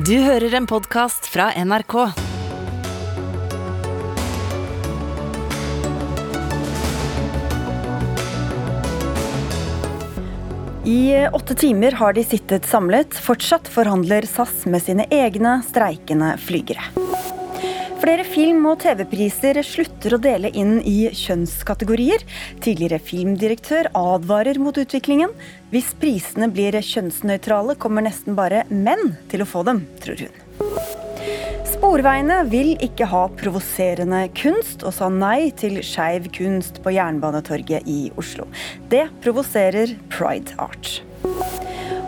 Du hører en podkast fra NRK. I åtte timer har de sittet samlet. Fortsatt forhandler SAS med sine egne streikende flygere. Flere film- og TV-priser slutter å dele inn i kjønnskategorier. Tidligere filmdirektør advarer mot utviklingen. Hvis prisene blir kjønnsnøytrale, kommer nesten bare menn til å få dem, tror hun. Sporveiene vil ikke ha provoserende kunst, og sa nei til skeiv kunst på Jernbanetorget i Oslo. Det provoserer Pride Art.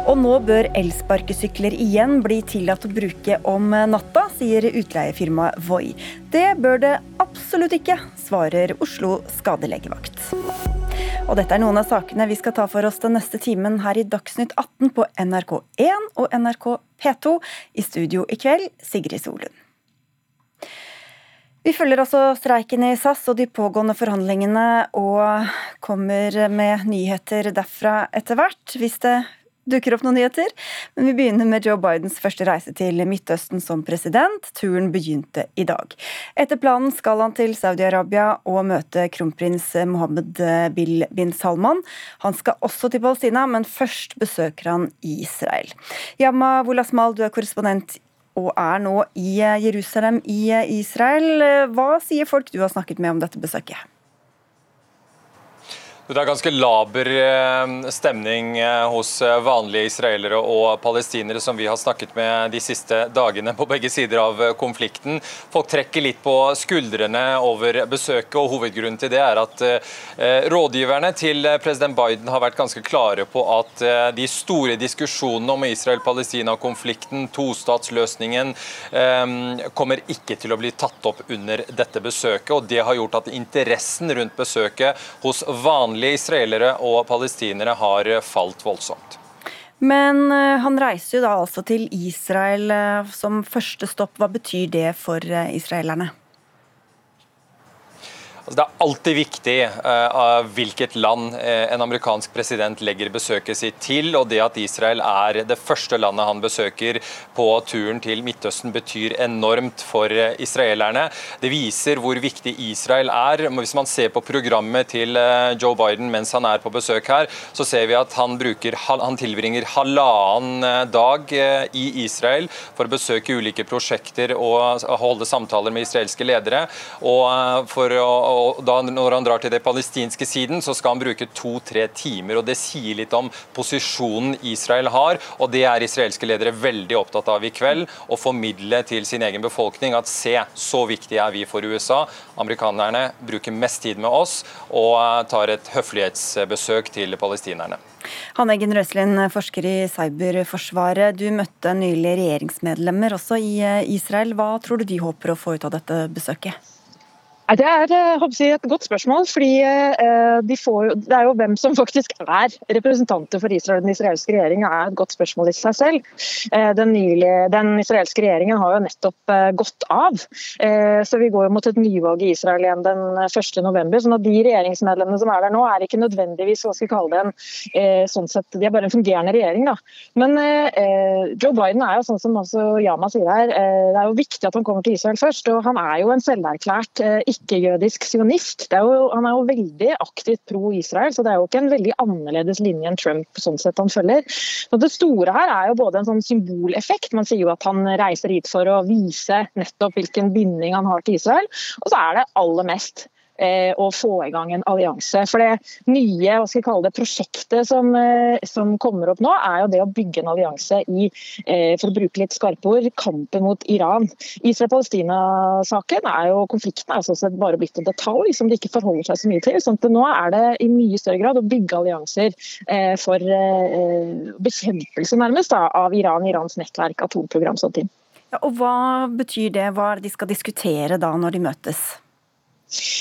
Og nå bør elsparkesykler igjen bli tillatt å bruke om natta, sier utleiefirmaet Voi. Det bør det absolutt ikke, svarer Oslo skadelegevakt. Og dette er noen av sakene vi skal ta for oss den neste timen her i Dagsnytt 18 på NRK1 og NRK P2. I studio i kveld, Sigrid Solund. Vi følger altså streiken i SAS og de pågående forhandlingene, og kommer med nyheter derfra etter hvert, hvis det dukker opp noen nyheter. Men vi begynner med Joe Bidens første reise til Midtøsten som president. Turen begynte i dag. Etter planen skal han til Saudi-Arabia og møte kronprins Mohammed bin Salman. Han skal også til Palestina, men først besøker han Israel. Yamma Wolasmal, du er korrespondent og er nå i Jerusalem i Israel. Hva sier folk du har snakket med om dette besøket? Det er ganske laber eh, stemning eh, hos eh, vanlige israelere og palestinere som vi har snakket med de siste dagene på begge sider av konflikten. Folk trekker litt på skuldrene over besøket, og hovedgrunnen til det er at rådgiverne til president Biden har vært ganske klare på at de store diskusjonene om Israel-Palestina-konflikten, tostatsløsningen, kommer ikke til å bli tatt opp under dette besøket. og Det har gjort at interessen rundt besøket hos vanlige vanlige israelere og palestinere har falt voldsomt. Men eh, han reiser jo da altså til Israel eh, som første stopp. Hva betyr det for eh, israelerne? Altså, det er alltid viktig uh, hvilket land uh, en amerikansk president legger besøket sitt til. og Det at Israel er det første landet han besøker på turen til Midtøsten, betyr enormt for uh, israelerne. Det viser hvor viktig Israel er. Hvis man ser på programmet til Joe Biden mens han er på besøk her, så ser vi at han, bruker, han tilbringer halvannen dag i Israel for å besøke ulike prosjekter og holde samtaler med israelske ledere. og for å og da Når han drar til den palestinske siden, så skal han bruke to-tre timer. og Det sier litt om posisjonen Israel har. og Det er israelske ledere veldig opptatt av i kveld. Å formidle til sin egen befolkning at se, så viktig er vi for USA. Amerikanerne bruker mest tid med oss og eh, tar et høflighetsbesøk til palestinerne. Hanne Eggen Røslin, forsker i cyberforsvaret. Du møtte nylig regjeringsmedlemmer også i eh, Israel. Hva tror du de håper å få ut av dette besøket? Det er eh, jeg, et godt spørsmål. fordi eh, de får, Det er jo hvem som faktisk er representanter for Israel. Den israelske regjeringen er et godt spørsmål i seg selv. Eh, den, nylige, den israelske regjeringen har jo nettopp gått av. Så vi går mot et nyvalg i Israel igjen den 1.11. sånn at de regjeringsmedlemmene som er der nå, er ikke nødvendigvis hva skal vi kalle det en, sånn sett, de er bare en fungerende regjering. da. Men Joe Biden er jo sånn som også Yama sier her, det er jo viktig at han kommer til Israel først. og Han er jo en selverklært ikke ikke-jødisk sionist. Er jo, han er jo veldig aktivt pro-Israel, så det er jo ikke en veldig annerledes linje enn Trump sånn sett han følger. Så Det store her er jo både en sånn symboleffekt, man sier jo at han reiser hit for å vise nettopp hvilken binding han har til Israel, og så er det aller mest å få i gang en allianse. For Det nye hva skal jeg kalle det, prosjektet som, eh, som, kommer opp nå, er jo det å bygge en allianse i eh, for å bruke litt skarpe ord, kampen mot Iran. Israel-Palestina-saken er jo konflikten er sånn bare blitt en detalj som de ikke forholder seg så mye til. sånn at Nå er det i mye større grad å bygge allianser for bekjempelse nærmest da, av Iran, Irans nettverk, atomprogram. sånn ting. Ja, og Hva betyr det? Hva er det de skal diskutere da når de møtes?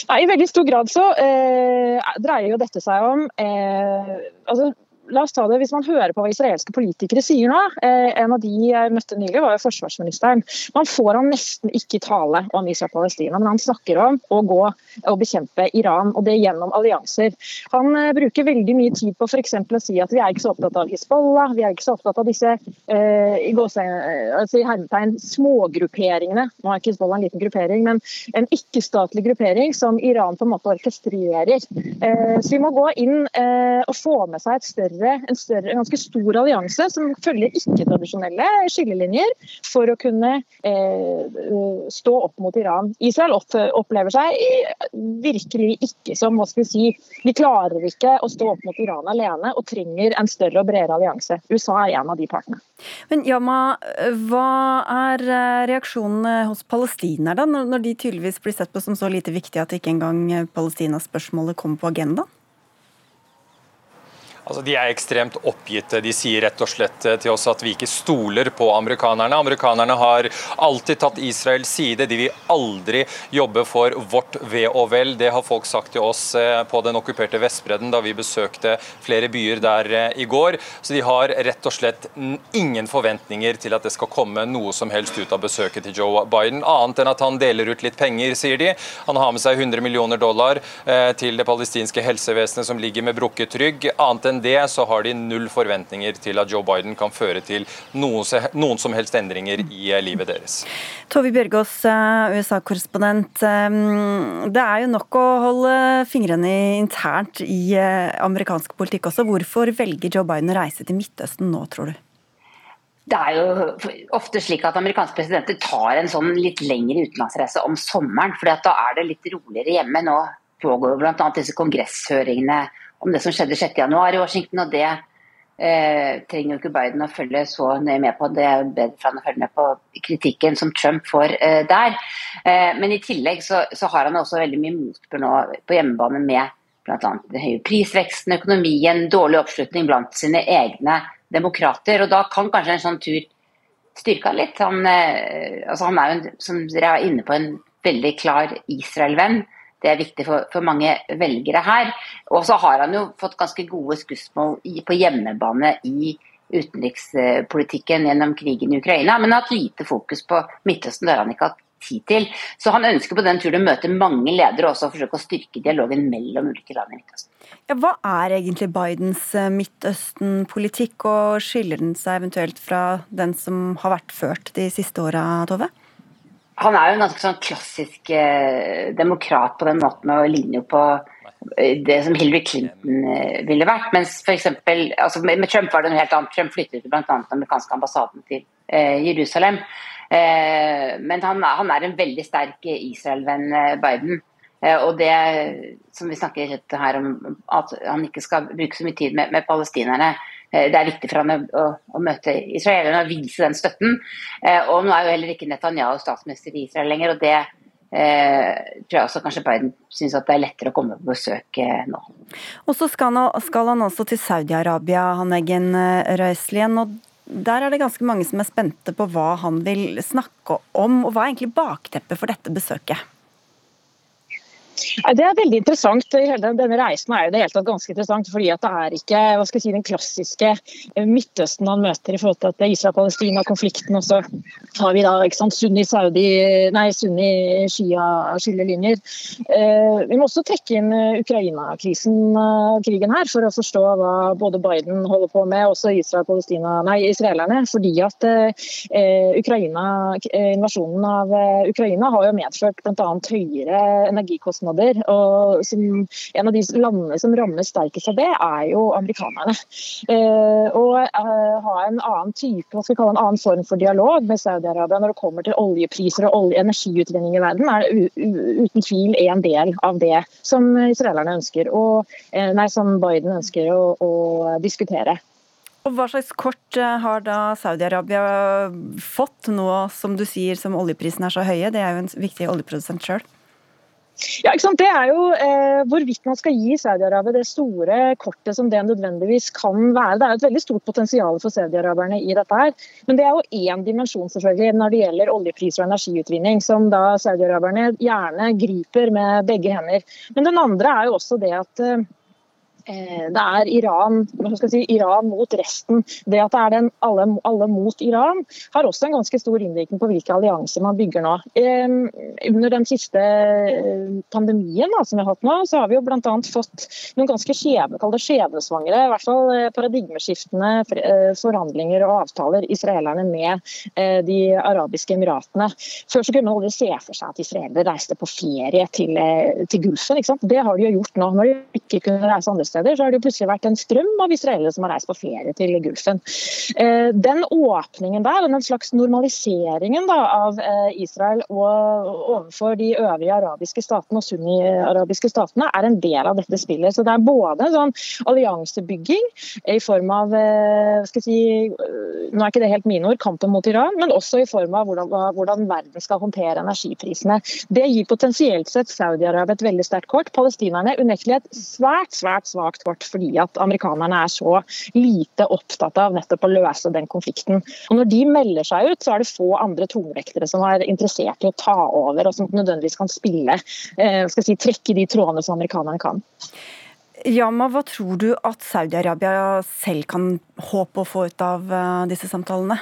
Nei, I veldig stor grad så eh, dreier jo dette seg om eh, altså la oss ta det, Hvis man hører på hva israelske politikere sier nå eh, En av de jeg møtte nylig, var jo forsvarsministeren. Man får han nesten ikke tale om Israel-Palestina, men han snakker om å gå og bekjempe Iran, og det gjennom allianser. Han eh, bruker veldig mye tid på f.eks. å si at vi er ikke så opptatt av Hizbollah, vi er ikke så opptatt av disse eh, i gåstegn, altså i hermetegn smågrupperingene. Nå er ikke Hizbollah en liten gruppering, men en ikke-statlig gruppering som Iran på en måte orkestrerer. Eh, så vi må gå inn eh, og få med seg et større, en, større, en, ganske stor allianse som følger ikke-tradisjonelle skillelinjer for å kunne eh, stå opp mot Iran. Israel opplever seg virkelig ikke som hva skal vi si, De klarer ikke å stå opp mot Iran alene og trenger en større og bredere allianse. USA er en av de partene. Men Yama, hva er reaksjonene hos palestinerne når de tydeligvis blir sett på som så lite viktig at ikke engang Palestina-spørsmålet kommer på agendaen? Altså, de er ekstremt oppgitte. De sier rett og slett eh, til oss at vi ikke stoler på amerikanerne. Amerikanerne har alltid tatt Israels side. De vil aldri jobbe for vårt ve og vel. Det har folk sagt til oss eh, på den okkuperte Vestbredden da vi besøkte flere byer der eh, i går. Så de har rett og slett ingen forventninger til at det skal komme noe som helst ut av besøket til Joe Biden, annet enn at han deler ut litt penger, sier de. Han har med seg 100 millioner dollar til det palestinske helsevesenet som ligger med brukket rygg. annet enn enn det så har de null forventninger til at Joe Biden kan føre til noen, som helst endringer i eh, livet deres. Tove Bjørgaas, eh, USA-korrespondent. Eh, det er jo nok å holde fingrene internt i amerikansk politikk også. Hvorfor velger Joe Biden å reise til Midtøsten nå, tror du? Det er jo ofte slik at amerikanske presidenter tar en sånn litt lengre utenlandsreise om sommeren. for da er det litt roligere hjemme. Nå pågår bl.a. disse kongresshøringene om det som skjedde 6.1 i Washington. og det eh, trenger jo ikke Biden å følge så nøye med på. Det er bedre for han å følge med på kritikken som Trump får eh, der. Eh, men i tillegg så, så, har han også veldig mye motbør nå på hjemmebane med bl.a. den høye prisveksten, økonomien, dårlig oppslutning blant sine egne demokrater. og Da kan kanskje en sånn tur styrke han litt. Han, eh, altså han er jo, en, som dere er inne på, en veldig klar Israel-venn. Det er viktig for, for mange velgere her. Og så har han jo fått ganske gode skussmål i, på hjemmebane i utenrikspolitikken gjennom krigen i Ukraina, men har hatt lite fokus på Midtøsten. Det har han ikke hatt tid til. Så han ønsker på den turen å møte mange ledere og forsøke å styrke dialogen mellom ulike land i Midtøsten. Ja, hva er egentlig Bidens eh, Midtøsten-politikk, og skiller den seg eventuelt fra den som har vært ført de siste åra, Tove? Han er jo en ganske sånn klassisk eh, demokrat på den måten og ligner jo på eh, det som Hillary Clinton eh, ville vært. Mens for eksempel, altså med, Trump var det noe helt annet. Trump flyttet bl.a. den amerikanske ambassaden til Jerusalem. Men han, han, er en veldig sterk Israel-venn, Biden. og det som vi snakker her om, at han ikke skal bruke så mye tid med, med palestinerne. Eh, det er viktig for ham å, å møte israelerne og vise den støtten. Eh, og nå er jo heller ikke Netanyahu statsminister i Israel lenger. og det eh, tror jeg også kanskje Biden syns det er lettere å komme på besøk eh, nå. Og så skal, skal, han også til Saudi-Arabia, han Eggen Røiselien. og der er det ganske mange som er spente på hva han vil snakke om. og Hva er egentlig bakteppet for dette besøket? Det er veldig interessant. Denne reisen er jo det hele tatt ganske interessant, fordi det er ikke hva skal jeg si, den klassiske Midtøsten man møter i forhold til at Israel-Palestina-konflikten. Og så har vi da sunni-shia-skillelinjer. Eh, vi må også trekke inn eh, krigen her, for å forstå hva både Biden holder på med, og også Israel-Palestina, nei, israelerne. Fordi at eh, Ukraina, invasjonen av Ukraina har jo medført bl.a. høyere energikostnader kostnader. og som, En av de landene som rammes sterkest av det, er jo amerikanerne. Eh, og eh, ha en annen type, hva skal vi kalle en annen form for dialog med Saudi-Arabia når det kommer til oljepriser og olje energiutvinning i verden, er uten tvil en del av det som israelerne ønsker, og, eh, nei, som Biden ønsker å, å diskutere. Og Hva slags kort eh, har da Saudi-Arabia fått nå som du sier som oljeprisene er så høye? Det er jo en viktig oljeprodusent sjøl. Ja, ikke sant? Det er jo eh, hvorvidt man skal gi Saudi-Arabia det store kortet som det nødvendigvis kan være. Det er et veldig stort potensial for saudi-araberne i dette. her. Men det er jo én dimensjon selvfølgelig når det gjelder oljepris og energiutvinning, som da saudi-araberne gjerne griper med begge hender. Men den andre er jo også det at Eh, det er Iran, si, Iran mot resten. Det at det er den alle, alle, mot Iran, har også en ganske stor innvirkning på hvilke allianser man bygger nå. Under den siste eh, pandemien da, som vi har hatt nå, så har vi jo bl.a. fått noen ganske skjeve, skjebnesvangre, i hvert fall eh, paradigmeskiftende forhandlinger og avtaler israelerne med de arabiske emiratene. Før så kunne man aldri se for seg at israelere reiste på ferie til, til Gulfen. Det har de jo gjort nå. Når de ikke kunne reise andre steder, så har det plutselig vært en strøm av israelere som har reist på ferie til Gulfen. Eh, den åpningen der, den slags normaliseringen da, av eh, Israel og overfor de øvrige arabiske statene og sunni-arabiske statene, er en del av dette spillet. Så det er både en sånn alliansebygging i form av eh, skal si, nå er ikke det helt mine ord, kampen mot Iran, men også i form av hvordan, hvordan verden skal håndtere energiprisene. Det gir potensielt sett Saudi-Arabia et veldig sterkt kort. Palestinerne unektelig et svært, svært svakt kort fordi at amerikanerne er så lite opptatt av nettopp å løse den konflikten. Og Når de melder seg ut, så er det få andre tungvektere som er interessert i å ta over, og som nødvendigvis kan spille, eh, skal si, trekke de trådene som amerikanerne kan. Yama, hva tror du at Saudi-Arabia selv kan håpe å få ut av eh, disse samtalene?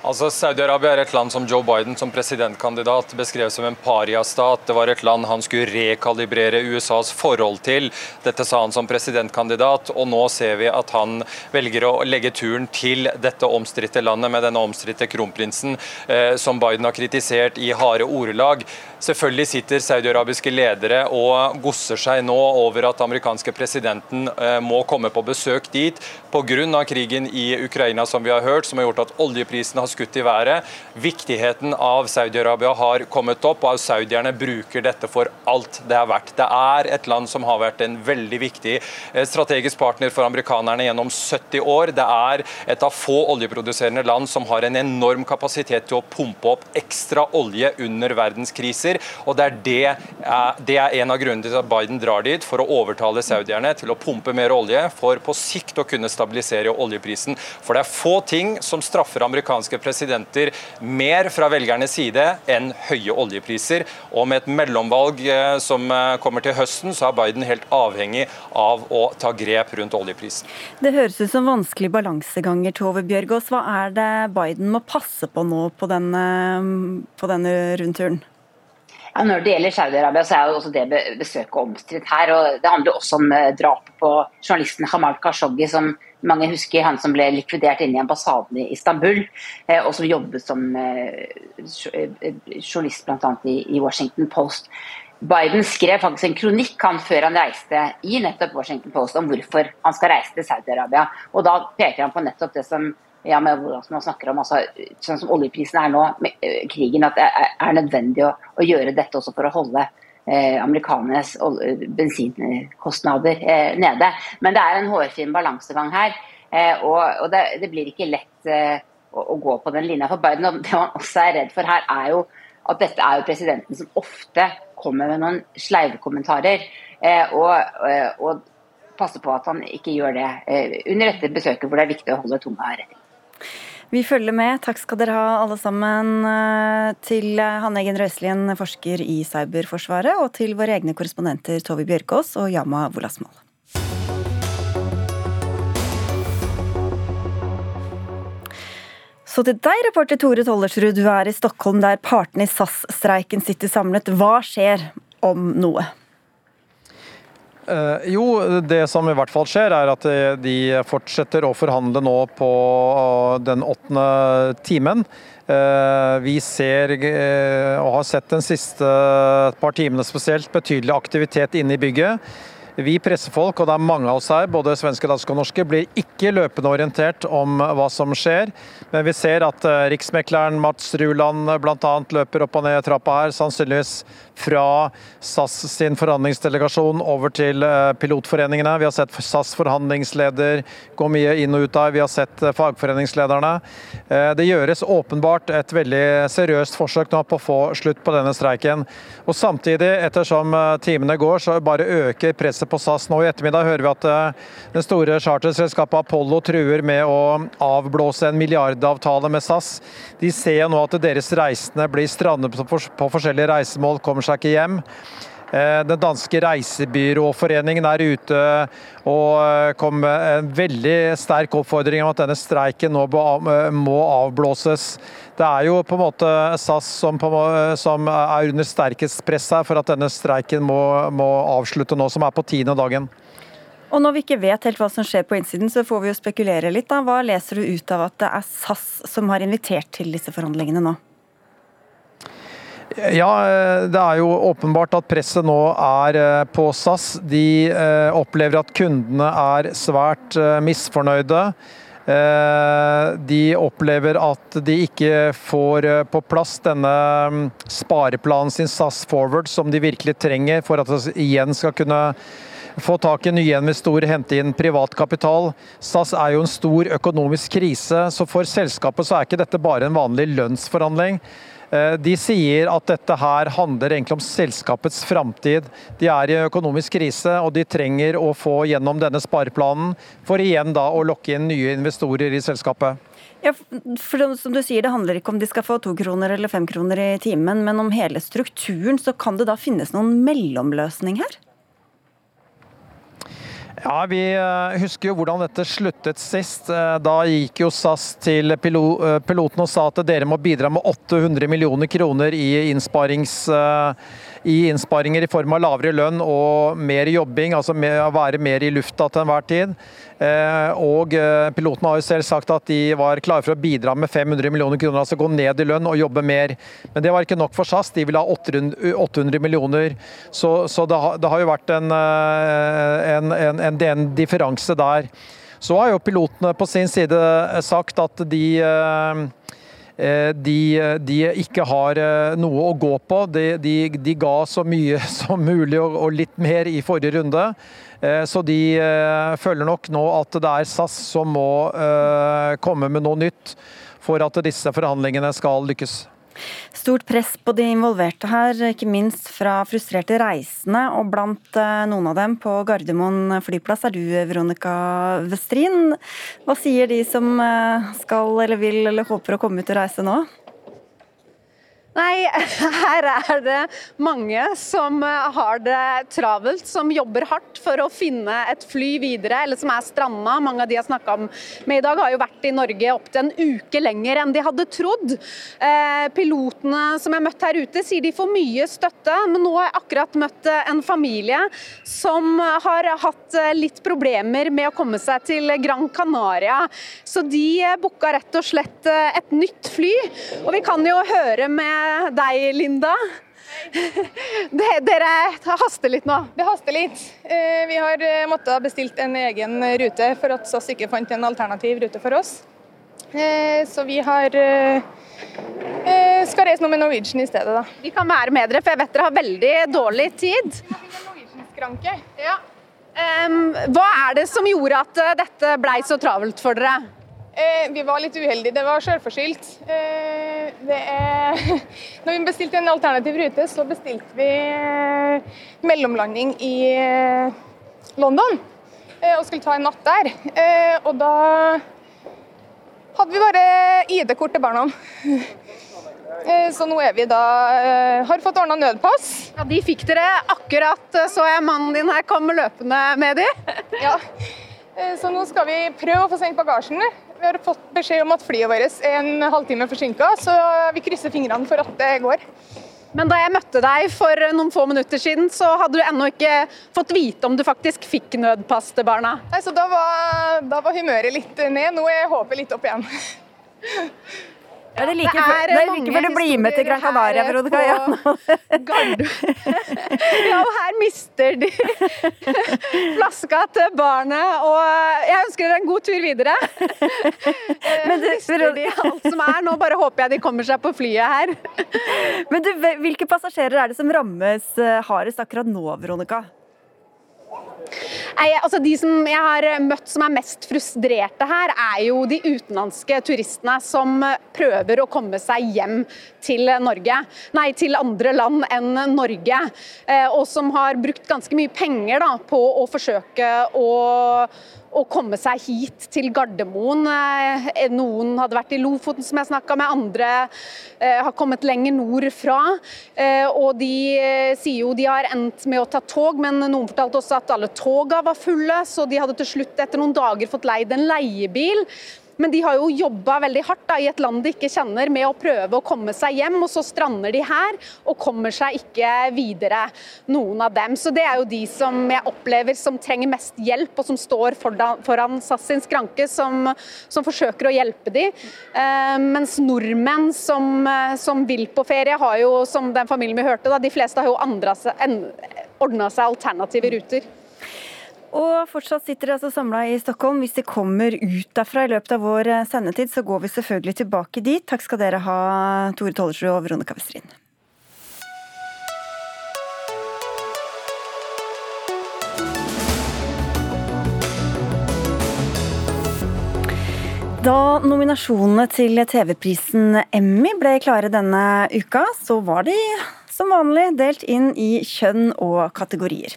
Altså, Saudi-Arabia er et land som Joe Biden som presidentkandidat beskrev som en pariastat. Det var et land han skulle rekalibrere USAs forhold til. Dette sa han som presidentkandidat, og nå ser vi at han velger å legge turen til dette omstridte landet med denne omstridte kronprinsen, eh, som Biden har kritisert i harde ordelag. Selvfølgelig sitter saudiarabiske ledere og gosser seg nå over at amerikanske presidenten eh, må komme på besøk dit pga. krigen i Ukraina, som vi har hørt, som har gjort at oljeprisen har skutt i været. Viktigheten av Saudi-Arabia har kommet opp, og saudierne bruker dette for alt det er verdt. Det er et land som har vært en veldig viktig eh, strategisk partner for amerikanerne gjennom 70 år. Det er et av få oljeproduserende land som har en enorm kapasitet til å pumpe opp ekstra olje under verdenskriser. og det er, det, eh, det er en av grunnene til at Biden drar dit, for å overtale saudierne til å pumpe mer olje, for på sikt å kunne stabilisere oljeprisen. For det er få ting som straffer amerikanske presidenter mer fra velgernes side enn høye oljepriser. Og med et mellomvalg eh, som eh, kommer til høsten, så er Biden helt avhengig av å ta grep rundt oljeprisen. Det høres ut som vanskelige balanseganger, Tove Bjørgaas. Hva er det Biden må passe på nå på denne, på denne rundturen? Ja, når det gjelder Saudi-Arabia, så er jo også det besøket omstridt her. og Det handler også om eh, drapet på journalisten Hamal Khashoggi, som mange husker, han som ble likvidert inne i ambassaden i Istanbul, eh, og som jobbet som eh, journalist bl.a. i Washington Post. Biden skrev faktisk en kronikk han før han reiste i nettopp Washington Post om hvorfor han skal reise til Saudi-Arabia. Og Da peker han på nettopp det som ja, med hvordan man snakker om, altså, sånn som oljeprisen er nå, med krigen, at det er nødvendig å, å, gjøre dette også for å holde uh, amerikanernes bensinkostnader eh, nede. Men det er en hårfin balansegang her, og, og det, det, blir ikke lett å, å, gå på den linja for Biden. Og det man også er redd for her, er jo at dette er jo presidenten som ofte kommer med noen sleive kommentarer. og, og passe på at han ikke gjør det under dette besøket hvor det er viktig å holde tunga rett. Vi følger med. Takk skal dere ha alle sammen. Eh, til Hanne Egen Røiselien, forsker i Cyberforsvaret, og til våre egne korrespondenter Tove Bjørkås og Yama Wolasmal. Så til deg, reporter Tore Tollersrud, du er i Stockholm der partene i SAS-streiken sitter samlet. Hva skjer om noe? Uh, jo, det som i hvert fall skjer, er at de fortsetter å forhandle nå på uh, den åttende timen. Vi ser, og har sett den siste par timene spesielt, betydelig aktivitet inne i bygget. Vi pressefolk, og det er mange av oss her, både svenske, danske og norske, blir ikke løpende orientert om hva som skjer. Men vi ser at riksmekleren Mats Ruland bl.a. løper opp og ned trappa her, sannsynligvis fra SAS sin forhandlingsdelegasjon over til eh, pilotforeningene. Vi har sett SAS forhandlingsleder gå mye inn og ut der. Vi har sett eh, fagforeningslederne. Eh, det gjøres åpenbart et veldig seriøst forsøk nå på å få slutt på denne streiken. Og Samtidig, ettersom timene går, så bare øker presset på SAS. Nå i ettermiddag hører vi at det store charterselskapet Apollo truer med å avblåse en milliardavtale med SAS. De ser nå at deres reisende blir strandet på forskjellige reisemål. kommer seg ikke hjem. Eh, den danske reisebyråforeningen er ute og kom med en veldig sterk oppfordring om at denne streiken nå må avblåses. Det er jo på en måte SAS som er under sterkest press her for at denne streiken må, må avslutte nå, som er på tiende dagen. Og når vi ikke vet helt hva som skjer på innsiden, så får vi jo spekulere litt. da. Hva leser du ut av at det er SAS som har invitert til disse forhandlingene nå? Ja, det er jo åpenbart at presset nå er eh, på SAS. De eh, opplever at kundene er svært eh, misfornøyde. De opplever at de ikke får på plass denne mm, spareplanen sin SAS Forward som de virkelig trenger for at de igjen skal kunne få tak i nye investorer, hente inn privat kapital. SAS er jo en stor økonomisk krise, så for selskapet så er ikke dette bare en vanlig lønnsforhandling. Eh, de sier at dette her handler egentlig om selskapets framtid. De er i økonomisk krise, og de trenger å få gjennom denne spareplanen for igjen da å lokke inn nye investorer i selskapet. Ja, for som du sier, Det handler ikke om de skal få to kroner eller fem kroner i timen, men om hele strukturen. Så kan det da finnes noen mellomløsning her? Ja, Vi eh, husker jo hvordan dette sluttet sist. Eh, da gikk jo SAS til eh, piloten og sa at dere må bidra med 800 millioner kroner i innsparings i innsparinger i form av lavere lønn og mer jobbing, altså å være mer i lufta til enhver tid. Eh, og pilotene har jo selv sagt at de var klare for å bidra med 500 millioner kroner, altså gå ned i lønn og jobbe mer. Men det var ikke nok for SAS, de ville ha 800 millioner. Så, så det, har, det, har, jo vært en, en, en, en, en differanse der. Så har jo pilotene på sin side sagt at de Eh, de, de, ikke har eh, noe å gå på. De, de, de ga så mye som mulig og, og, litt mer i forrige runde. Eh, så de føler nok nå at det er SAS som må komme med noe nytt for at disse forhandlingene skal lykkes. Stort press på de involverte her, ikke minst fra frustrerte reisende. Og blant eh, noen av dem på Gardermoen flyplass er du, Veronica Westrin. Hva sier de som eh, skal eller vil eller håper å komme ut og reise nå? Nei, her er det mange som eh, har det travelt, som jobber hardt for å finne et fly videre, eller som er stranda. Mange av de jeg snakka med i dag, har jo vært i Norge opptil en uke lenger enn de hadde trodd. Eh, pilotene som jeg har møtt her ute, sier de får mye støtte, men nå har jeg akkurat møtt eh, en familie som har hatt litt problemer med å komme seg til Gran Canaria. Så de booka rett og slett et nytt fly. Og vi kan jo høre med deg, Linda. Dere haster litt nå? Det haster litt. Eh, vi har eh, måttet bestilt en egen rute for at SAS ikke fant en alternativ rute for oss. Eh, så vi har skal reise nå med Norwegian i stedet, da. Vi kan være med dere, for jeg vet dere har veldig dårlig tid. Ja. hva er det som gjorde at dette blei så travelt for dere? Eh, vi var litt uheldige, det var sjølforskyldt. Eh, når vi bestilte en alternativ rute, så bestilte vi eh, mellomlanding i eh, London. Eh, og skulle ta en natt der. Eh, og da hadde vi bare ID-kort til barna. Så nå er vi da Har fått ordna nødpass. Ja, De fikk dere akkurat, så jeg mannen din her komme løpende med de. Ja. Så nå skal vi prøve å få sendt bagasjen. Vi har fått beskjed om at flyet vårt er en halvtime forsinka, så vi krysser fingrene for at det går. Men da jeg møtte deg for noen få minutter siden, så hadde du ennå ikke fått vite om du faktisk fikk nødpass til barna? Nei, så da var, da var humøret litt ned. Nå er håpet litt opp igjen. Ja, det er like, det er, det er like før du blir med til Gran Canaria, Veronica. Ja. ja, og her mister de flaska til barnet, og jeg ønsker dere en god tur videre. Men du, mister de alt som er. Nå bare håper jeg de kommer seg på flyet her. Men du, hvilke passasjerer er det som rammes eh, hardest akkurat nå, Veronica? Nei, altså De som jeg har møtt som er mest frustrerte her, er jo de utenlandske turistene som prøver å komme seg hjem til Norge. Nei, til andre land enn Norge. Eh, og som har brukt ganske mye penger da, på å forsøke å å komme seg hit til Gardermoen. Eh, noen hadde vært i Lofoten, som jeg snakka med, andre eh, har kommet lenger nordfra. Eh, og de sier jo de har endt med å ta tog, men noen fortalte også at alle toga var fulle, så de hadde til slutt etter noen dager fått leid en leiebil. Men de har jo jobba veldig hardt da, i et land de ikke kjenner, med å prøve å komme seg hjem. Og så strander de her og kommer seg ikke videre, noen av dem. Så det er jo de som jeg opplever som trenger mest hjelp, og som står foran SAS sin skranke, som, som forsøker å hjelpe de. Eh, mens nordmenn som, som, vil på ferie, har jo, som den familien vi hørte, da, de fleste har jo ordna seg alternative ruter. Og fortsatt sitter de altså samla i Stockholm. Hvis de kommer ut derfra i løpet av vår eh, sendetid, så går vi selvfølgelig tilbake dit. Takk skal dere ha, Tore Tollersrud og Veronica Westrin. Da nominasjonene til TV-prisen Emmy ble klare denne uka, så var de som vanlig delt inn i kjønn og kategorier.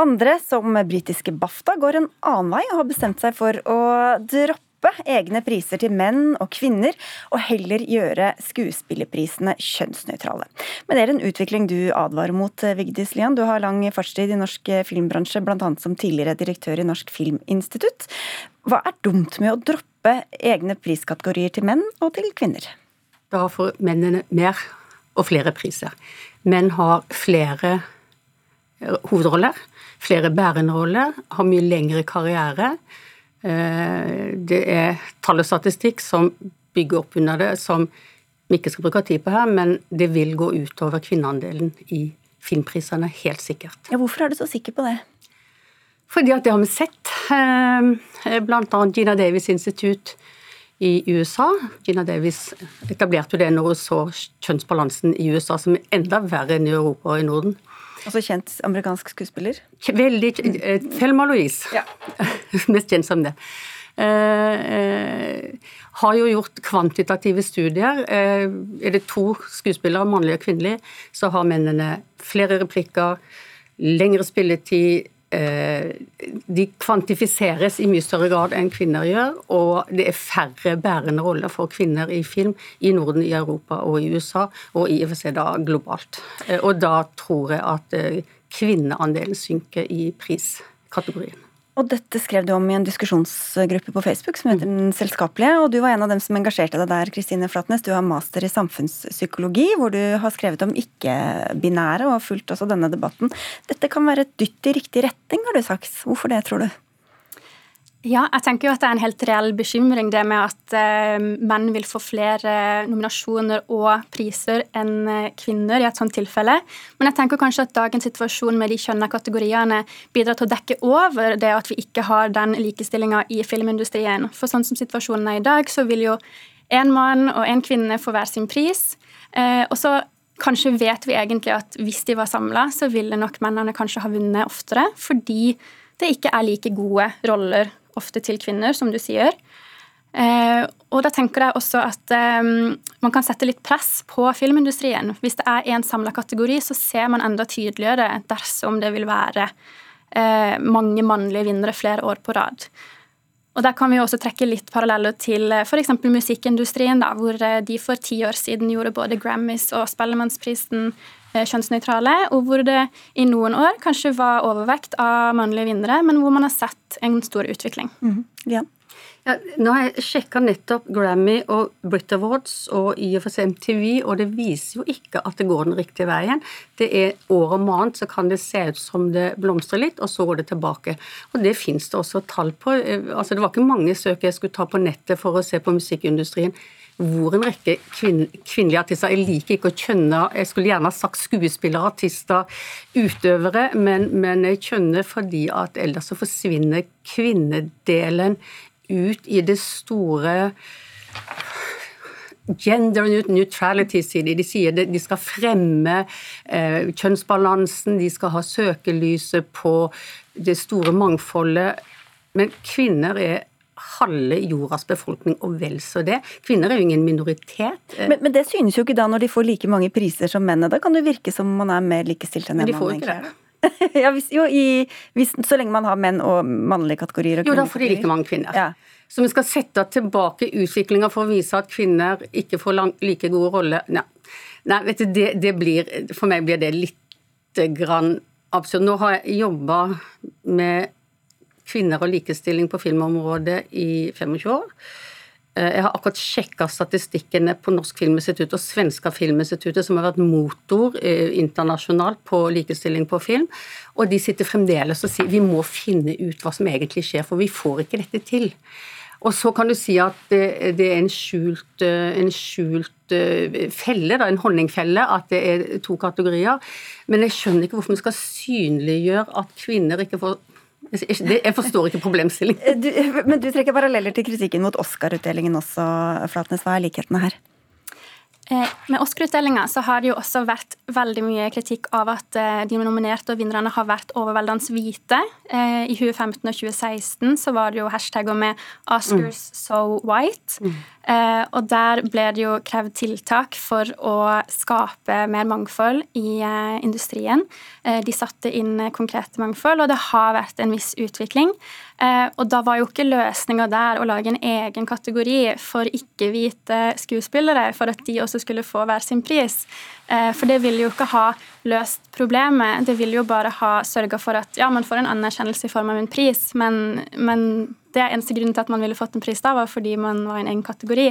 Andre, som britiske BAFTA, går en annen vei og har bestemt seg for å droppe egne priser til menn og kvinner, og heller gjøre skuespillerprisene kjønnsnøytrale. Men det er en utvikling du advarer mot, Vigdis Lian. Du har lang fartstid i norsk filmbransje, bl.a. som tidligere direktør i Norsk Filminstitutt. Hva er dumt med å droppe egne priskategorier til menn og til kvinner? Da får mennene mer og flere priser. Menn har flere eh, hovedroller, flere bærende roller, har mye lengre karriere. Eh, det er tall og statistikk som bygger opp under det, som vi ikke skal bruke tid på her, men det vil gå utover kvinneandelen i filmprisene, helt sikkert. Ja, hvorfor er du så sikker på det? Fordi at det har vi sett. Eh, blant annet Gina Davis Institute i USA. Gina Davis etablerte jo det når hun så kjønnsbalansen i USA som er enda verre enn i Europa og i Norden. Altså kjent amerikansk skuespiller? Veldig kjent. Thelma Louise. Ja. Mest kjent som det. Eh, eh, har jo gjort kvantitative studier. Eh, er det to skuespillere, mannlige og kvinnelige, så har mennene flere replikker, lengre spilletid, Eh, de kvantifiseres i mye større grad enn kvinner gjør, og det er færre bærende roller for kvinner i film i Norden, i Europa og i USA, og i og for seg da globalt. Eh, og da tror jeg at eh, kvinneandelen synker i priskategorien. Og dette skrev du om i en diskusjonsgruppe på Facebook som heter Den selskapelige, og du var en av dem som engasjerte deg der, Kristine Flatnes. Du har master i samfunnspsykologi, hvor du har skrevet om ikke-binære og har fulgt også denne debatten. Dette kan være et dytt i riktig retning, har du sagt. Hvorfor det, tror du? Ja, jeg tenker jo at det er en helt reell bekymring det med at uh, menn vil få flere nominasjoner og priser enn uh, kvinner i et sånt tilfelle. Men jeg tenker kanskje at dagens situasjon med de kjønna kategoriene bidrar til å dekke over det at vi ikke har den likestillinga i filmindustrien. For sånn som situasjonen er i dag, så vil jo en mann og en kvinne få hver sin pris. Og så kanskje vet vi egentlig at hvis de var samla, så ville nok mennene kanskje ha vunnet oftere, fordi det ikke er like gode roller ofte til kvinner, som du sier. Eh, og da tenker jeg også at eh, man kan sette litt press på filmindustrien. Hvis det er én samla kategori, så ser man enda tydeligere dersom det vil være eh, mange mannlige vinnere flere år på rad. Og Der kan vi også trekke litt paralleller til f.eks. musikkindustrien, da, hvor de for ti år siden gjorde både Grammys og Spellemannsprisen kjønnsnøytrale, og hvor det i noen år kanskje var overvekt av mannlige vinnere, men hvor man har sett en stor utvikling. Mm. Ja. Ja, nå har jeg sjekka nettopp Grammy og Brit Awards og i og for seg MTV, og det viser jo ikke at det går den riktige veien. Det er År om annet så kan det se ut som det blomstrer litt, og så går det tilbake. Og det fins det også tall på. Altså, det var ikke mange søk jeg skulle ta på nettet for å se på musikkindustrien hvor en rekke kvinn, kvinnelige artister Jeg liker ikke å kjønne Jeg skulle gjerne ha sagt skuespillere, artister, utøvere, men, men jeg kjønner fordi at ellers så forsvinner kvinnedelen ut i det store Gender neutrality, sier de. De sier de skal fremme eh, kjønnsbalansen, de skal ha søkelyset på det store mangfoldet. Men kvinner er halve jordas befolkning, og vel så det. Kvinner er jo ingen minoritet. Men, men, det synes jo ikke da når de får like mange priser som mennene. Da kan det virke som man er mer likestilt enn men de får ikke det. ja, hvis, jo, i, hvis, så lenge man har menn og mannlige kategorier. Og jo, da får de like mange kvinner. Ja. Så vi skal sette tilbake utviklinga for å vise at kvinner ikke får lang, like gode roller. Nei, Nei vet du, det, det, blir For meg blir det litt grann absurd. Nå har jeg jobba med kvinner og likestilling på filmområdet i 25 år. Eh, jeg har akkurat sjekka statistikkene på Norsk Filminstitutt og Svenska Filminstituttet, som har vært motor eh, internasjonalt på likestilling på film. Og de sitter fremdeles og sier vi må finne ut hva som egentlig skjer, for vi får ikke dette til. Og så kan du si at det, er en skjult, eh, en skjult, felle, da, en honningfelle, at det er to kategorier. Men jeg skjønner ikke hvorfor vi skal synliggjøre at kvinner ikke får jeg forstår ikke problemstillingen. men du trekker paralleller til kritikken mot Oscar-utdelingen også, Flatnes. Hva er likhetene her? Eh, med Oscar-utdelinga så har det jo også vært veldig mye kritikk av at eh, de nominerte og vinnerne har vært overveldende hvite. Eh, I 2015 og 2016 så var det jo hashtagger med 'Oscars mm. so white'. Mm. Og der ble det jo krevd tiltak for å skape mer mangfold i industrien. De satte inn konkrete mangfold, og det har vært en viss utvikling. Og da var jo ikke løsninga der å lage en egen kategori for ikke-hvite skuespillere, for at de også skulle få hver sin pris. Eh, for det vil jo ikke ha løst problemet. Det vil jo bare ha sørga for at ja, man får en anerkjennelse i form av en pris, men, men det er eneste grunnen til at man ville fått en pris da, var fordi man var i en egen kategori.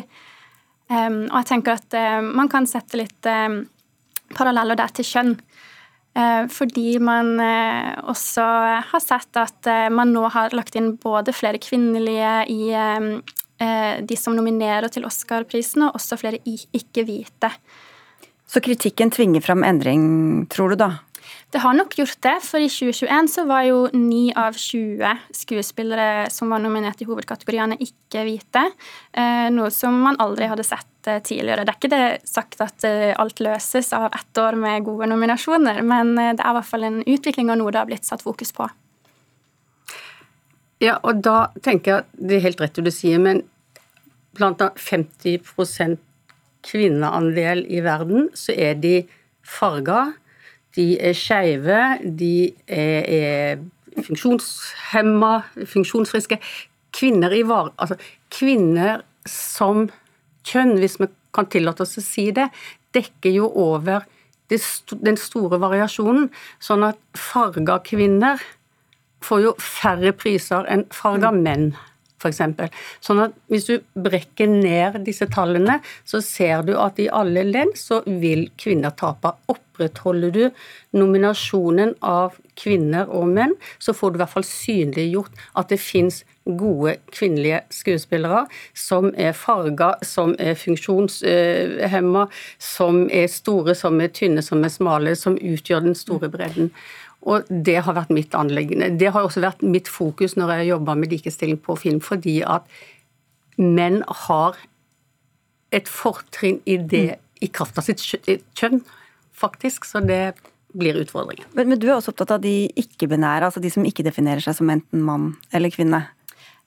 Um, og jeg tenker at man kan sette litt paralleller der til kjønn. Uh, fordi man også har sett at man nå har lagt inn både flere kvinnelige i Eh, de som nominerer til Oscar-prisen, og også flere ikke-hvite. Så kritikken tvinger fram endring, tror du da? Det har nok gjort det, for i 2021 så var jo 9 av 20 skuespillere som var nominert i hovedkategoriene, ikke hvite. Eh, noe som man aldri hadde sett eh, tidligere. Det er ikke det sagt at alt løses av ett år med gode nominasjoner, men det er i hvert fall en utvikling og noe det har blitt satt fokus på. Ja, og da tenker jeg at det er helt rett det du sier, men blant annet 50% kvinneandel i verden, så er de farga, de er skeive, de er, er funksjonshemma, funksjonsfriske. Kvinner var... Altså, kvinner som kjønn, hvis vi kan tillate oss å si det, dekker jo over den store variasjonen. Sånn at farga kvinner får jo færre priser enn farga mm. menn, f.eks. Sånn at hvis du brekker ned disse tallene, så ser du at i alle ledd så vil kvinner tape. Opprettholder du nominasjonen av kvinner og menn, så får du i hvert fall synliggjort at det fins gode kvinnelige skuespillere som er farga, som er funksjonshemma, som er store, som er tynne, som er smale, som utgjør den store bredden. Og det har vært mitt anliggende. Det har også vært mitt fokus når jeg jobber med likestilling på film, fordi at menn har et fortrinn i det i kraft av sitt kjønn, faktisk. Så det blir utfordringen. Men, men du er også opptatt av de ikke-binære, altså de som ikke definerer seg som enten mann eller kvinne?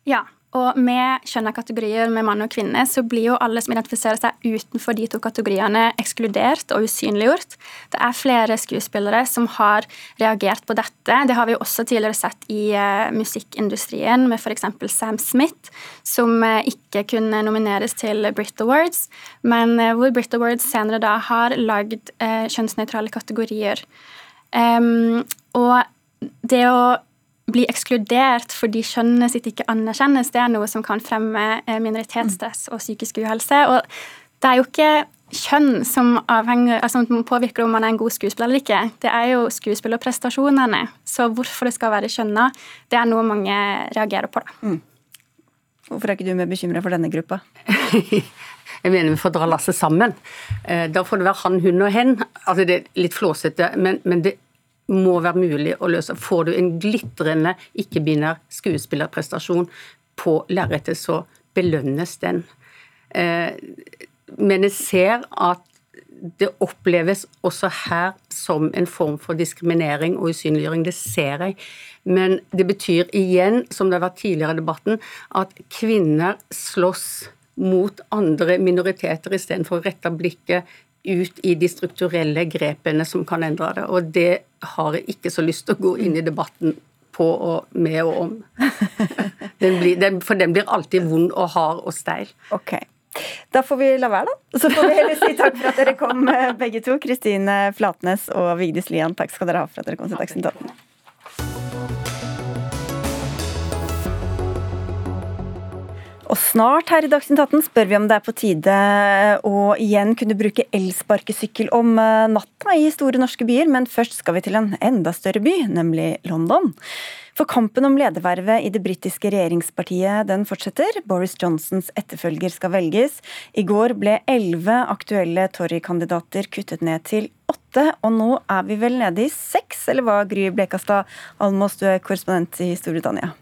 Ja, og med kjønnskategorier med mann og kvinne, så blir jo alle som identifiserer seg utenfor de to kategoriene, ekskludert og usynliggjort. Det er flere skuespillere som har reagert på dette. Det har vi jo også tidligere sett i uh, musikkindustrien, med f.eks. Sam Smith, som uh, ikke kunne nomineres til Brit Awards, men uh, hvor Brit Awards senere da har lagd kjønnsnøytrale kategorier. Um, og det å bli ekskludert fordi kjønnet sitt ikke anerkjennes, det er noe som kan fremme eh, minoritetsstress og psykisk uhelse. Og det er jo ikke kjønn som, avhenger, altså, som påvirker om man er en god skuespiller eller ikke. Det er jo skuespillerprestasjonene. Så hvorfor det skal være kjønna, det er noe mange reagerer på. Da. Mm. Hvorfor er ikke du mer bekymra for denne gruppa? Jeg mener vi får dra lasset sammen. Eh, da får det være han, hun og hen. Altså Det er litt flåsete, men, men det må være mulig å løse. Får du en glitrende ikke-binær skuespillerprestasjon på lerretet, så belønnes den. Eh, men jeg ser at det oppleves også her som en form for diskriminering og usynliggjøring. Det ser jeg. Men det betyr igjen, som det har vært tidligere i debatten, at kvinner slåss mot andre minoriteter istedenfor å rette blikket ut i de strukturelle grepene som kan endre det. Og det har jeg ikke så lyst til å gå inn i debatten på og med og om. Den blir, den, for den blir alltid vond og hard og steil. Ok. Da får vi la være, da. Så får vi heller si takk for at dere kom, eh, begge to. Kristine Flatnes og Vigdis Lian, takk skal dere ha for at dere kom til Dagsnytt 18. Og snart her i Dagsnytt 18 spør vi om det er på tide å igjen kunne bruke elsparkesykkel om eh, natta i store norske byer, men først skal vi til en enda større by, nemlig London. For kampen om ledervervet i det britiske regjeringspartiet den fortsetter. Boris Johnsons etterfølger skal velges. I går ble elleve aktuelle Tory-kandidater kuttet ned til åtte, og nå er vi vel nede i seks, eller hva, Gry Blekastad Almås, du er korrespondent i Storbritannia?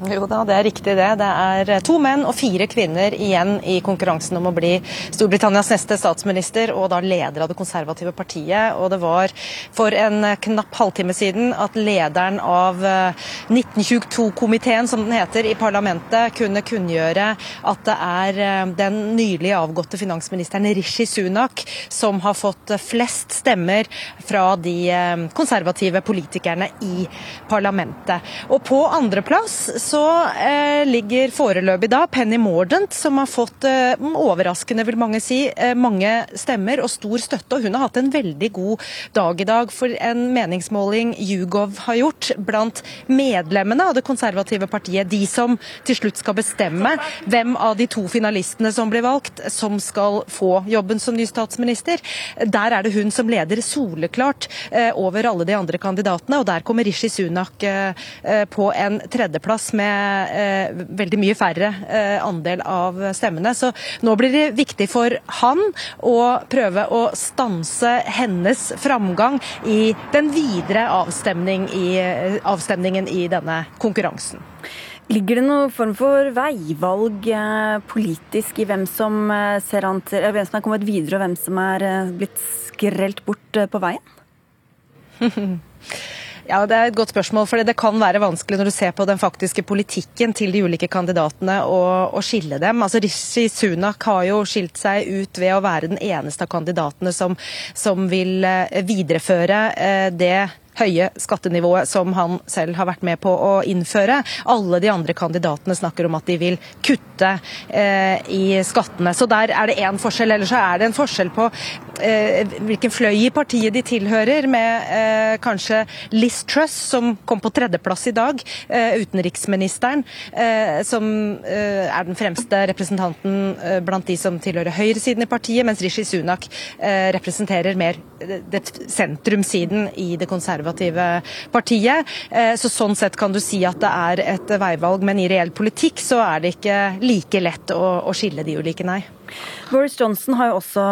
Jo da, det er riktig det. Det er to menn og fire kvinner igjen i konkurransen om å bli Storbritannias neste statsminister og da leder av det konservative partiet. Og det var for en knapp halvtime siden at lederen av 1922-komiteen, som den heter, i parlamentet kunne kunngjøre at det er eh, den nylig avgåtte finansministeren Rishi Sunak som har fått flest stemmer fra de eh, konservative politikerne i parlamentet. Og på andreplass så eh, ligger foreløpig da Penny Mordant, som har fått eh, overraskende, vil mange si, eh, mange stemmer og stor støtte. Og hun har hatt en veldig god dag i dag. For en meningsmåling Jugov har gjort blant medlemmene av det konservative partiet, de som til slutt skal bestemme hvem av de to finalistene som blir valgt, som skal få jobben som ny statsminister, der er det hun som leder soleklart eh, over alle de andre kandidatene. Og der kommer Rishi Sunak eh, eh, på en tredjeplass med eh, veldig mye færre eh, andel av stemmene. Så nå blir det viktig for han å prøve å stanse hennes framgang i den videre avstemning i, avstemningen i denne konkurransen. Ligger det noen form for veivalg eh, politisk i hvem som, eh, ser an til, hvem som er kommet videre, og hvem som er eh, blitt skrelt bort eh, på veien? Ja, Det er et godt spørsmål. for Det kan være vanskelig når du ser på den faktiske politikken til de ulike kandidatene å, skille dem. Altså Rishi Sunak har jo skilt seg ut ved å være den eneste av kandidatene som, som vil eh, videreføre eh, det høye skattenivået som han selv har vært med på å innføre. Alle de andre kandidatene snakker om at de vil kutte eh, i skattene. Så der er det én forskjell. Eller så er det en forskjell på eh, hvilken fløy i partiet de tilhører, med eh, kanskje Liz Truss, som kom på tredjeplass i dag, eh, utenriksministeren, eh, som eh, er den fremste representanten blant de som tilhører høyresiden i partiet, mens Rishi Sunak representerer mer sentrumsiden i det konservative konservative partiet. Eh, så Sånn sett kan du si at det er et veivalg, men i reell politikk så er det ikke like lett å, å skille de ulike, nei. Boris Johnson har jo også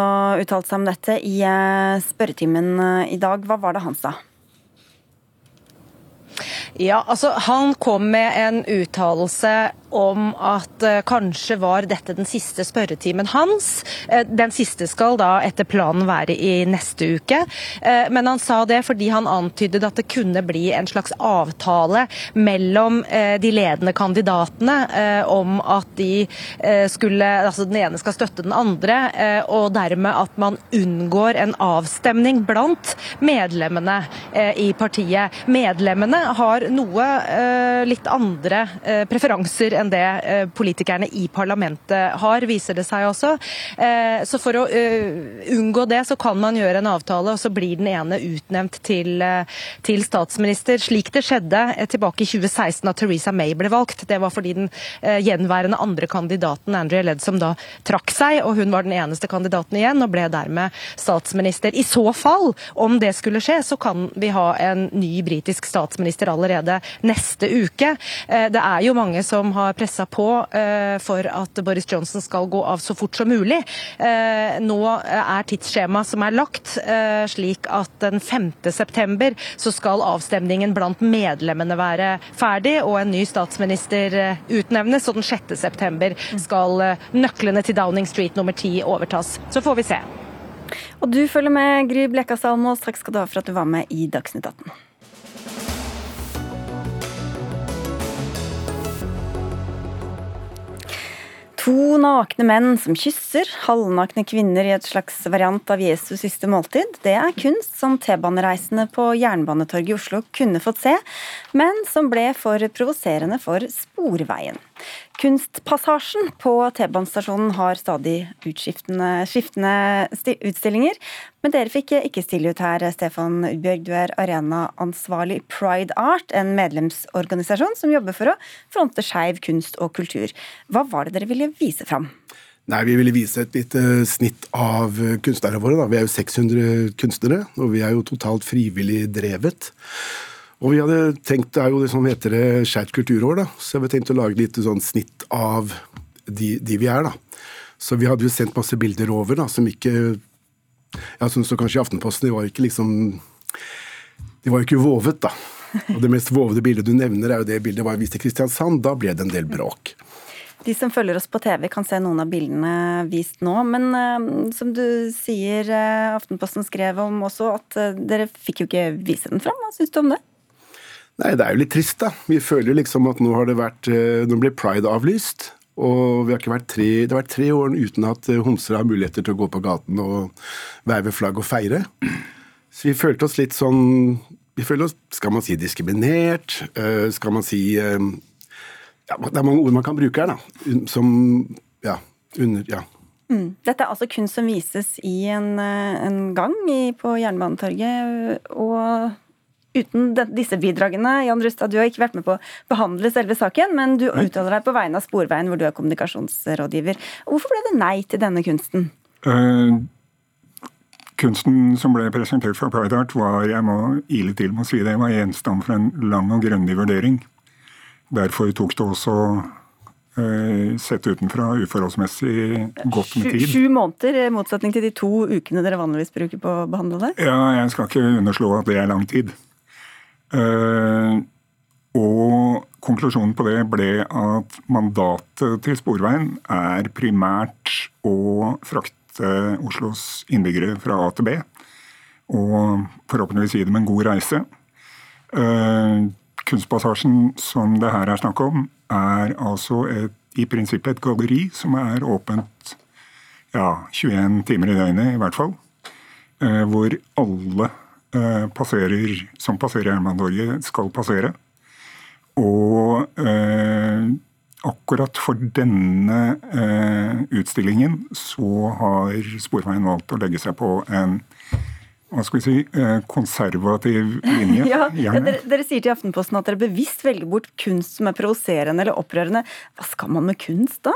uttalt seg om dette i eh, spørretimen eh, i dag. Hva var det han sa? Ja, altså Han kom med en uttalelse om at uh, kanskje var dette den siste spørretimen hans. Uh, den siste skal da etter planen være i neste uke. Uh, men han sa det fordi han antydet at det kunne bli en slags avtale mellom de ledende kandidatene om at de skulle Altså den ene skal støtte den andre, og dermed at man unngår en avstemning blant medlemmene i partiet. Medlemmene har noe litt andre preferanser enn det eh, politikerne i parlamentet har, viser det seg også. Eh, så for å eh, unngå det, så kan man gjøre en avtale, og så blir den ene utnevnt til, til statsminister. Slik det skjedde tilbake i 2016 at Theresa May ble valgt. Det var fordi den gjenværende andre kandidaten, Andrea Ledsom, da trakk seg, og hun var den eneste kandidaten igjen, og ble dermed statsminister. I så fall, om det skulle skje, så kan vi ha en ny britisk statsminister allerede neste uke. Det er jo mange som har pressa på eh, for at Boris Johnson skal gå av så fort som mulig. Eh, nå er tidsskjemaet som er lagt eh, slik at den 5. september så skal avstemningen blant medlemmene være ferdig, og en ny statsminister utnevnes. Og den 6. september skal nøklene til Downing Street nummer 10 overtas. Så får vi se. Og du følger med, Gry Blekastad Almås. Takk skal du ha for at du var med i Dagsnytt 18. To nakne menn som kysser, halvnakne kvinner i et slags variant av Jesus siste måltid. Det er kunst som T-banereisende på Jernbanetorget i Oslo kunne fått se, men som ble for provoserende for Sporveien. Kunstpassasjen på T-banestasjonen har stadig skiftende utstillinger, men dere fikk ikke stille ut her, Stefan Udbjørg. Du er arenaansvarlig i Pride Art, en medlemsorganisasjon som jobber for å fronte skeiv kunst og kultur. Hva var det dere ville vise fram? Nei, Vi ville vise et lite snitt av kunstnerne våre. Da. Vi er jo 600 kunstnere, og vi er jo totalt frivillig drevet. Og vi hadde tenkt, Det er jo det som heter Skeivt kulturår, da. så vi tenkt å lage litt sånn snitt av de, de, vi er. da. Så vi hadde jo sendt masse bilder over da, som ikke som så kanskje i Aftenposten, de var ikke liksom De var jo ikke vovet, da. Og det mest vovede bildet du nevner, er jo det bildet var vist til Kristiansand. Da ble det en del bråk. De som følger oss på TV, kan se noen av bildene vist nå. Men uh, som du sier, uh, Aftenposten skrev om også at uh, dere fikk jo ikke vise den fram. Hva syns du om det? Nei, Det er jo litt trist, da. Vi føler liksom at nå har det vært eh, Nå blir pride avlyst. Og har tre, det har vært tre år uten at eh, homser har muligheter til å gå på gaten og veive flagg og feire. Så vi følte oss litt sånn vi føler oss, Skal man si diskriminert? Eh, skal man si ja, Det er mange ord man kan bruke her, da. Som ja, under Ja. Mm. Dette er altså kunst som vises i en, en gang i, på Jernbanetorget. Og uten disse bidragene. Jan Rustad, du har ikke vært med på å behandle selve saken, men du uttaler deg på vegne av Sporveien, hvor du er kommunikasjonsrådgiver. Hvorfor ble det nei til denne kunsten? Uh, kunsten som ble presentert fra Pride Art, var jeg må ile til med å si det, var gjenstand for en lang og grundig vurdering. Derfor tok det også uh, sett utenfra uforholdsmessig godt med tid. Sju måneder, i motsetning til de to ukene dere vanligvis bruker på å behandle det? Ja, jeg skal ikke underslå at det er lang tid. Uh, og konklusjonen på det ble at mandatet til Sporveien er primært å frakte Oslos innbyggere fra A til B. Og forhåpentligvis gi dem en god reise. Uh, kunstpassasjen som det her er snakk om, er altså et, i prinsippet et galleri som er åpent ja, 21 timer i døgnet, i hvert fall. Uh, hvor alle Eh, passerer, som passerer Jernbanetorget, skal passere. Og eh, akkurat for denne eh, utstillingen så har Sporveien valgt å legge seg på en hva skal vi si, eh, konservativ linje. ja, dere, dere, sier til Aftenposten at dere bevisst velger bort kunst som er provoserende eller opprørende. Hva skal man med kunst da?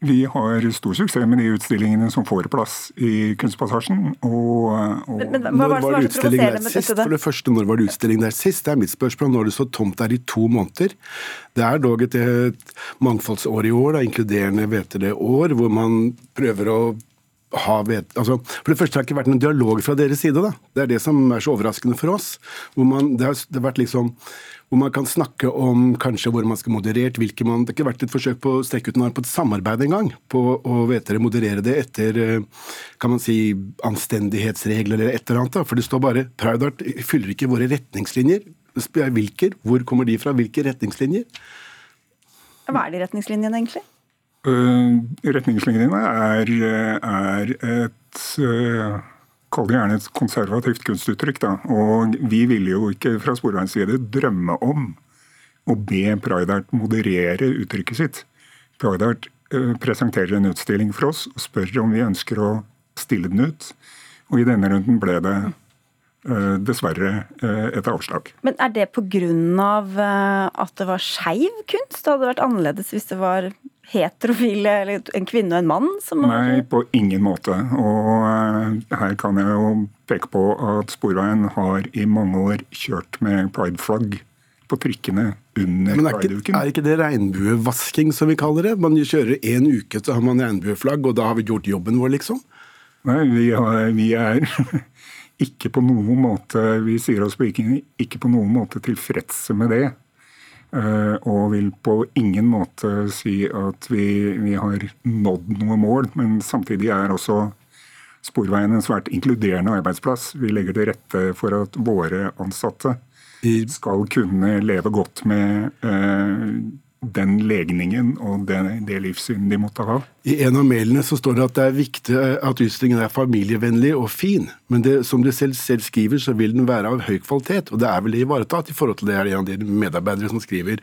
Vi har stor suksess med de utstillingene som får plass i Kunstpassasjen. Og, og men, men, hva var det som var så sist? For det første, Når var det utstilling der sist? Det er mitt spørsmål. Nå har det stått tomt der i to måneder. Det er dog et, et mangfoldsår i år, da, inkluderende VTD-år, hvor man prøver å ha ved... altså, For det første har det ikke vært noen dialog fra deres side. da. Det er det som er så overraskende for oss. hvor man, det har, det har vært liksom hvor man kan snakke om kanskje hvor man skal moderert, hvilke man Det har ikke vært et forsøk på å strekke ut en arm på et samarbeid engang, på å dere, moderere det etter eh, kan man si, anstendighetsregler eller et eller annet. For det står bare Pride Art fyller ikke våre retningslinjer. Hvilke? Hvor kommer de fra? Hvilke retningslinjer? Hva er de retningslinjene, egentlig? Uh, retningslinjene er, er et uh Kall det gjerne et konservativt kunstuttrykk. Da. Og vi ville jo ikke fra Sporveiens side drømme om å be Praidart moderere uttrykket sitt. Praidart uh, presenterer en utstilling for oss og spør om vi ønsker å stille den ut. Og i denne runden ble det dessverre uh, et avslag. Men er det pga. at det var skeiv kunst? Det hadde vært annerledes hvis det var heterofile, eller en kvinne og en mann? Nei, på ingen måte. Og her kan jeg jo peke på at Sporveien har i mange år kjørt med prideflagg på trikkene under Men er ikke, er ikke det regnbuevasking, som vi kaller det? Man kjører én uke, så har man regnbueflagg, og da har vi gjort jobben vår, liksom? Nei, vi, har, vi er ikke på noen måte Vi sier oss på ikke, ikke på noen måte tilfredse med det. Eh, og vil på ingen måte si at vi, vi, har nådd noe mål. Men samtidig er også Sporveien en svært inkluderende arbeidsplass. Vi legger til rette for at våre ansatte skal kunne leve godt med eh, den legningen og det, det livssynet de måtte ha. I en av mailene så står det at det er viktig at utstillingen er familievennlig og fin, men det, som de selv, selv, skriver, så vil den være av høy kvalitet, og det er vel ivaretatt i forhold til det er en av de medarbeidere som skriver.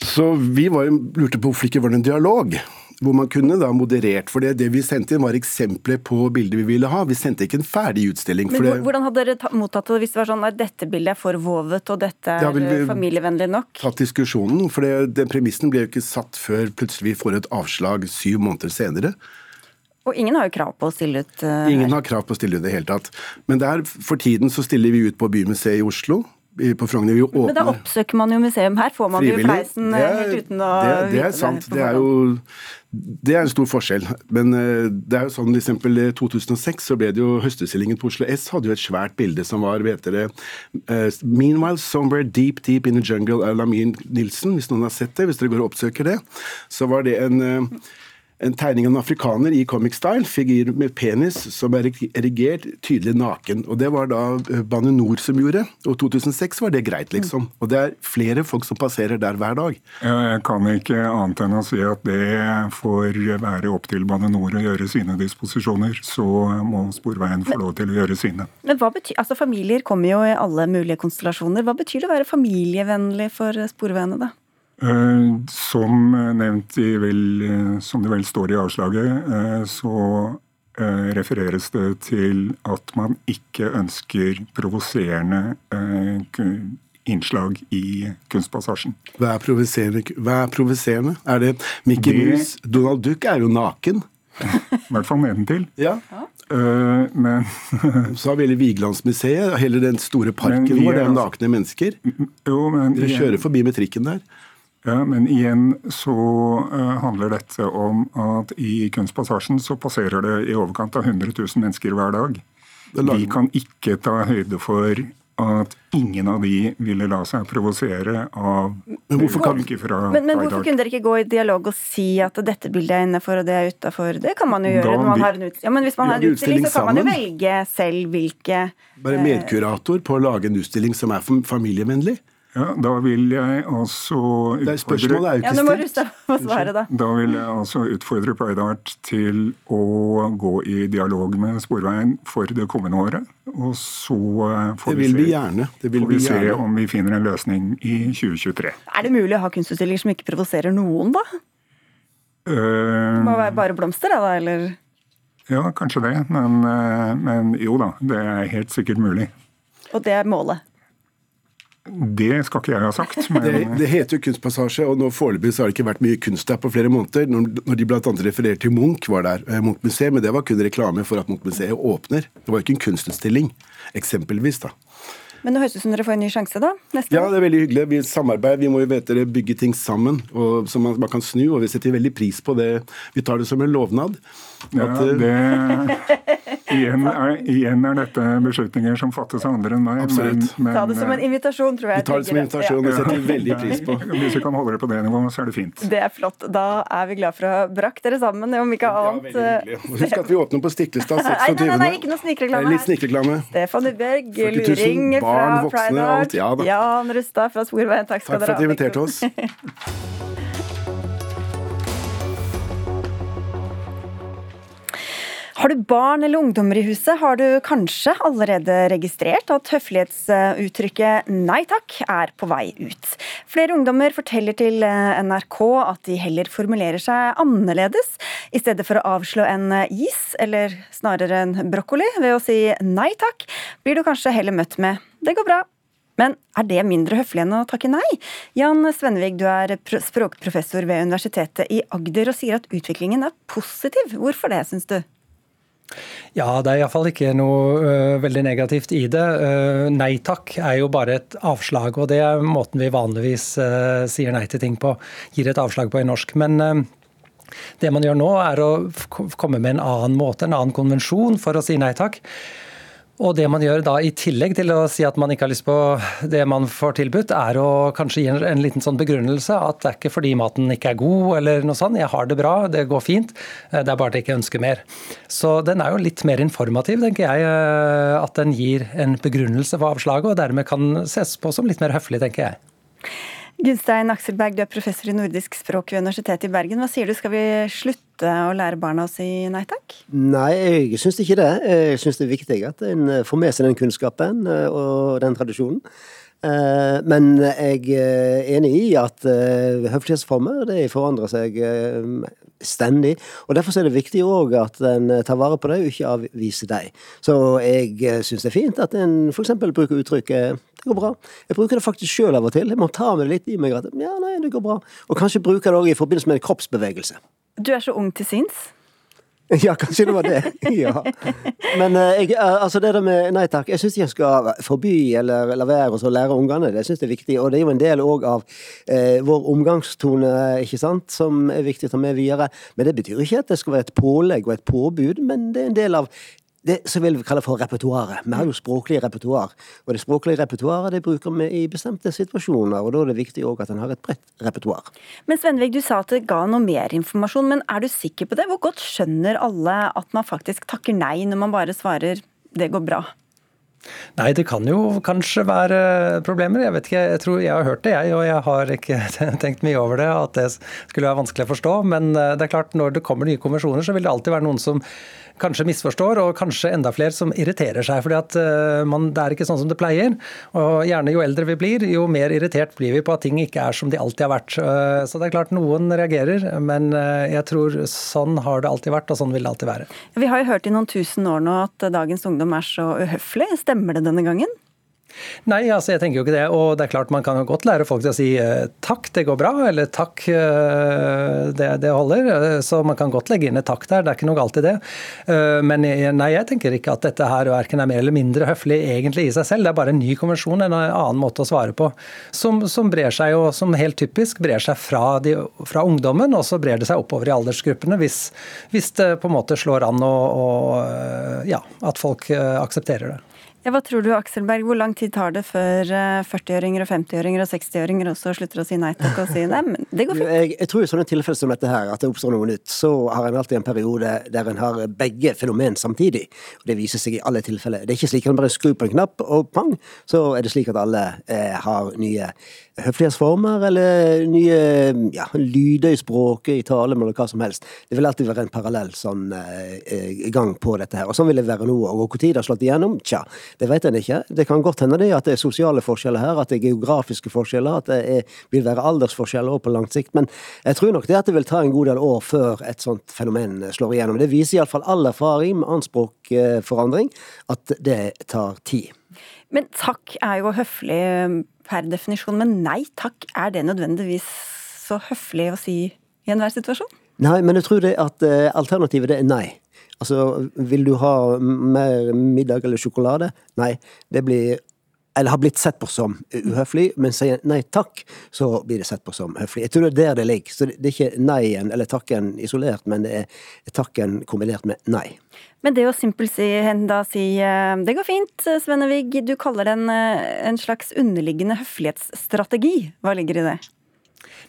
Så vi var, lurte på hvorfor det ikke var en dialog hvor man kunne da moderert. For det, det vi sendte inn var eksempler på bilder vi ville ha. Vi sendte ikke en ferdig utstilling. Men det, Hvordan hadde dere mottatt det hvis det var sånn at dette bildet er for vovet og dette er ja, familievennlig nok? Tatt diskusjonen, for det, den premissen ble jo ikke satt før plutselig vi får et avslag syv måneder senere. Og ingen har jo krav på å stille ut uh, Ingen har krav på å stille ut i det hele tatt. Men der, for tiden så stiller vi ut på Bymuseet i Oslo på Frogner. Vi åpner, Men da oppsøker man jo museum her, får man jo fleisen helt uten å det, det er sant. Det er jo det er en stor forskjell. Men eh, det er jo sånn, i 2006 så ble det jo Høstutstillingen på Oslo S hadde jo et svært bilde som var vet dere, uh, 'Meanwhile Somewhere Deep Deep in the Jungle' av Lamin Nilsen. Hvis noen har sett det, hvis dere går og oppsøker det, så var det en en tegning av en afrikaner i comic style, figur med penis som er erigert, tydelig naken. Og Det var da eh, Bane Nor som gjorde, og 2006 var det greit, liksom. Og det er flere folk som passerer der hver dag. Ja, jeg kan ikke annet enn å si at det får være opp til Bane Nor å gjøre sine disposisjoner. Så må Sporveien få lov til å gjøre sine. Men hva betyr, altså Familier kommer jo i alle mulige konstellasjoner. Hva betyr det å være familievennlig for Sporveiene, da? Eh, som nevnt i vel, eh, som det vel står i avslaget, eh, så refereres det til at man ikke ønsker provoserende innslag i Kunstpassasjen. Hva er provoserende? Hva er, provoserende? er det Mickey Mouse? Donald Duck er jo naken. I hvert fall nedentil. Ja. Uh, men Så har vi Vigelandsmuseet, hele den store parken hvor det er nakne mennesker. Jo, men, Dere kjører forbi med trikken der. Ja, Men igjen så uh, handler dette om at i Kunstpassasjen så passerer det i overkant av 100 000 mennesker hver dag. Vi kan ikke ta høyde for at ingen av de ville la seg provosere av men hvorfor, kan, fra men, men hvorfor kunne dere ikke gå i dialog og si at dette bildet er innafor og det er utafor? Det kan man jo gjøre når man har en utstilling. Ja, men hvis man har en utstilling, så kan man jo velge selv hvilke Være medkurator på å lage en utstilling som er familievennlig? Ja, Da vil jeg altså utfordre Spørsmålet er jo ikke ja, nå må få svare, da. Da vil jeg altså utfordre Paidart til å gå i dialog med Sporveien for det kommende året. Og så eh, får vi, se, får vi se om vi finner en løsning i 2023. Er det mulig å ha kunstutstillinger som ikke provoserer noen, da? Uh, det må være bare blomster, da, eller? Ja, kanskje det. Men, eh, men jo da, det er helt sikkert mulig. Og det er målet? Det skal ikke jeg ha sagt. Men... Det, det, heter jo Kunstpassasje, og nå foreløpig har det ikke vært mye kunst der på flere måneder. Når, de bl.a. refererer til Munch, var der, eh, Munch-museet, men det var kun reklame for at Munch-museet åpner. Det var jo ikke en kunstutstilling, eksempelvis. da. Men det høres ut som dere får en ny sjanse, da? Neste ja, det er veldig hyggelig. Vi samarbeider, vi må jo vite det, bygge ting sammen, og, så man, man, kan snu. Og vi setter veldig pris på det. Vi tar det som en lovnad. Ja, at, det igjen er, igjen er, dette beslutninger som fattes av andre enn meg. Absolutt. Men, men, Ta det som en invitasjon, tror jeg. Vi tar det som en invitasjon, ja. og setter veldig pris på. Hvis vi kan holde det på det nivået, så er det fint. Det er flott. Da er vi glad for å ha brakt dere sammen, om ikke annet. Ja, Husk at vi åpner på Stiklestad 26. Nei, nei, nei, ikke noe snikreklame. Litt snikreklame. Stefan Uberg, luring fra Pride Art. Ja, Jan Rustad fra Sporveien, takk skal dere ha. Takk for at dere inviterte oss. Har du barn eller ungdommer i huset, har du kanskje allerede registrert at høflighetsuttrykket 'nei takk' er på vei ut. Flere ungdommer forteller til eh, NRK at de heller formulerer seg annerledes. I stedet for å avslå en is, eller snarere en brokkoli, ved å si 'nei takk', blir du kanskje heller møtt med 'det går bra'. Men er det mindre høflig enn å takke nei? Jan Svennevig, du er språkprofessor ved Universitetet i Agder og sier at utviklingen er positiv. Hvorfor det, syns du? Ja, det er iallfall ikke noe uh, veldig negativt i det. Uh, nei takk er jo bare et avslag, og det er måten vi vanligvis uh, sier nei til ting på. Gir et avslag på i norsk. Men det man gjør nå, er å komme med en annen måte, en annen konvensjon for å si nei takk. Og det man gjør da i tillegg til å si at man ikke har lyst på det man får tilbudt, er å kanskje gi en, en liten sånn begrunnelse at det er ikke fordi maten ikke er god eller noe sånt. Jeg har det bra, det går fint. Eh, det er bare at jeg ikke ønsker mer. Så den er jo litt mer informativ, tenker jeg. Eh, at den gir en begrunnelse for avslaget, og dermed kan ses på som litt mer høflig, tenker jeg. Gunstein Akselberg, du er professor i nordisk språk ved Universitetet i Bergen. Hva sier du, skal vi slutte å lære barna å si nei takk? Nei, jeg syns ikke det. Jeg syns det er viktig at en får med seg den kunnskapen eh, og den tradisjonen. Eh, men jeg er enig i at eh, høflighetsformer forandrer seg stendig. og Derfor er det viktig òg at en tar vare på deg og ikke avviser deg. Så jeg syns det er fint at en f.eks. bruker uttrykket det går bra. Jeg bruker det faktisk sjøl av og til. Jeg må ta med det litt i meg at ja, nei, det går bra. Og kanskje bruker det òg i forbindelse med en kroppsbevegelse. Du er så ung til sinns? Ja, kanskje det var det. Ja. Men eh, jeg, eh, altså det der med nei takk, jeg syns ikke en skal forby eller la være å lære ungene. Det syns jeg er viktig. Og det er jo en del òg av eh, vår omgangstone, ikke sant, som er viktig å ta med videre. Men det betyr ikke at det skal være et pålegg og et påbud, men det er en del av det som vi kaller for repertoaret. Vi har jo språklig repertoar, og det språklige repertoaret det bruker vi i bestemte situasjoner. og Da er det viktig òg at en har et bredt repertoar. Men Svenvig, du sa at det ga noe mer informasjon, men er du sikker på det? Hvor godt skjønner alle at man faktisk takker nei når man bare svarer 'det går bra'? Nei, det kan jo kanskje være problemer. Jeg vet ikke, jeg tror jeg har hørt det, jeg. Og jeg har ikke tenkt mye over det, at det skulle være vanskelig å forstå. Men eh, det er klart, når det kommer nye konvensjoner, så vil det alltid være noen som kanskje misforstår, og kanskje enda flere som irriterer seg. fordi man, det er ikke sånn som det pleier. Og gjerne jo eldre vi blir, jo mer irritert blir vi på at ting ikke er som de alltid har vært. Uh, så det er klart noen reagerer, men jeg tror sånn har det alltid vært, og sånn vil det alltid være. Vi har jo hørt i noen tusen år nå at dagens ungdom er så uhøflig. Stemmer det denne gangen? Nei, altså jeg tenker jo ikke det. Og det er klart man kan jo godt lære folk til å si eh, takk, det går bra, eller takk, eh, det, det holder. Så man kan godt legge inn et takk der, det er ikke noe galt i det. Eh, men nei, jeg tenker ikke at dette her verken er mer eller mindre høflig egentlig i seg selv. Det er bare en ny konvensjon, en annen måte å svare på. Som, som brer seg jo, som helt typisk, brer seg fra, de, fra, ungdommen, og så brer det seg oppover i aldersgruppene hvis, hvis det på en måte slår an og, og ja, at folk aksepterer det. Ja, hva tror du, Akselberg, hvor lang tid tar det før 40-åringer eh, og 50-åringer og 60-åringer også slutter å si nei takk og si nei, men det går fint? Jeg, jeg tror i sånne tilfeller som dette her, at det oppstår noe nytt, så har en alltid en periode der en har begge fenomen samtidig. Og det viser seg i alle tilfeller. Det er ikke slik at en bare skrur på en knapp, og pang, så er det slik at alle eh, har nye høflighetsformer eller nye ja, lyder i språket, i talen eller hva som helst. Det vil alltid være en parallell sånn eh, gang på dette her. Og sånn vil det være nå. Og hvor tid det har slått igjennom, tja, det vet en ikke. Det kan godt hende det at det er sosiale forskjeller her, at det er geografiske forskjeller, at det er, vil være aldersforskjeller òg på langt sikt. Men jeg tror nok det at det vil ta en god del år før et sånt fenomen slår igjennom. Det viser iallfall all erfaring med anspråkforandring språkforandring at det tar tid. Men takk er jo høflig per definisjon, men nei takk, er det nødvendigvis så høflig å si i enhver situasjon? Nei, men jeg tror det at eh, alternativet det er nei. Altså, vil du ha mer middag eller sjokolade? Nei, det blir eller har blitt sett på som uhøflig, men sier nei takk, så blir det sett på som høflig. Jeg tror det er der det ligger. Så det er ikke nei-en eller takken isolert, men det er takken kombinert med nei. Men det å simpelt si, da si eh, det går fint, Svennevig, du kaller det en, eh, en slags underliggende høflighetsstrategi. Hva ligger i det?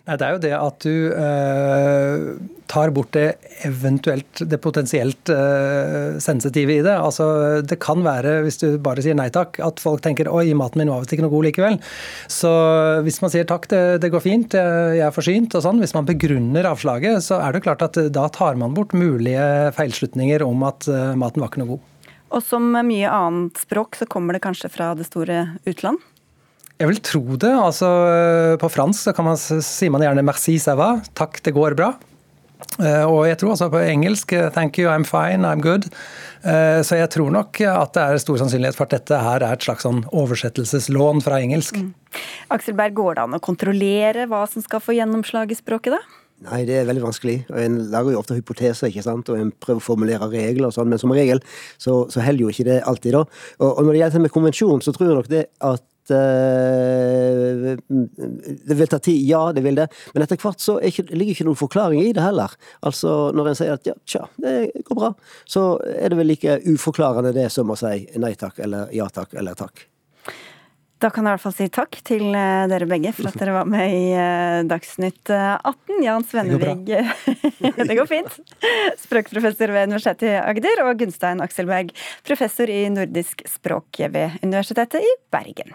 Nei, Det er jo det at du eh, tar bort det eventuelt, det potensielt eh, sensitive i det. Altså, Det kan være, hvis du bare sier nei takk, at folk tenker oi, maten min var visst ikke noe god likevel. Så hvis man sier takk, det, det går fint, jeg er forsynt og sånn, hvis man begrunner avslaget, så er det klart at da tar man bort mulige feilslutninger om at eh, maten var ikke noe god. Og som mye annet språk, så kommer det kanskje fra det store utland? Jeg vil tro det. Altså, på fransk så kan man, sier man gjerne 'merci, ça va'. Takk, det går bra. Eh, og jeg tror også på engelsk 'thank you, I'm fine, I'm good'. Eh, så jeg tror nok at det er stor sannsynlighet for at dette her er et slags sånn oversettelseslån fra engelsk. Mm. Aksel Berg, går det an å kontrollere hva som skal få gjennomslag i språket, da? Nei, det er veldig vanskelig. og En lager jo ofte hypoteser, ikke sant, og en prøver å formulere regler og sånn, men som regel så, så holder jo ikke det alltid, da. Og, og når det gjelder med konvensjon, så tror jeg nok det at Det vil ta tid, ja, det vil det. Men etter hvert så ikke, ligger ikke noen forklaring i det heller. Altså, når en sier at ja, tja, det går bra, så er det vel like uforklarende det som å si nei takk, eller ja takk, eller takk. Da kan jeg i hvert fall si takk til eh, dere begge for at dere var med i eh, Dagsnytt 18. Jan Svennevig Det går fint. Språkprofessor ved Universitetet i Agder, og Gunstein Akselberg, professor i nordisk språk ved Universitetet i Bergen.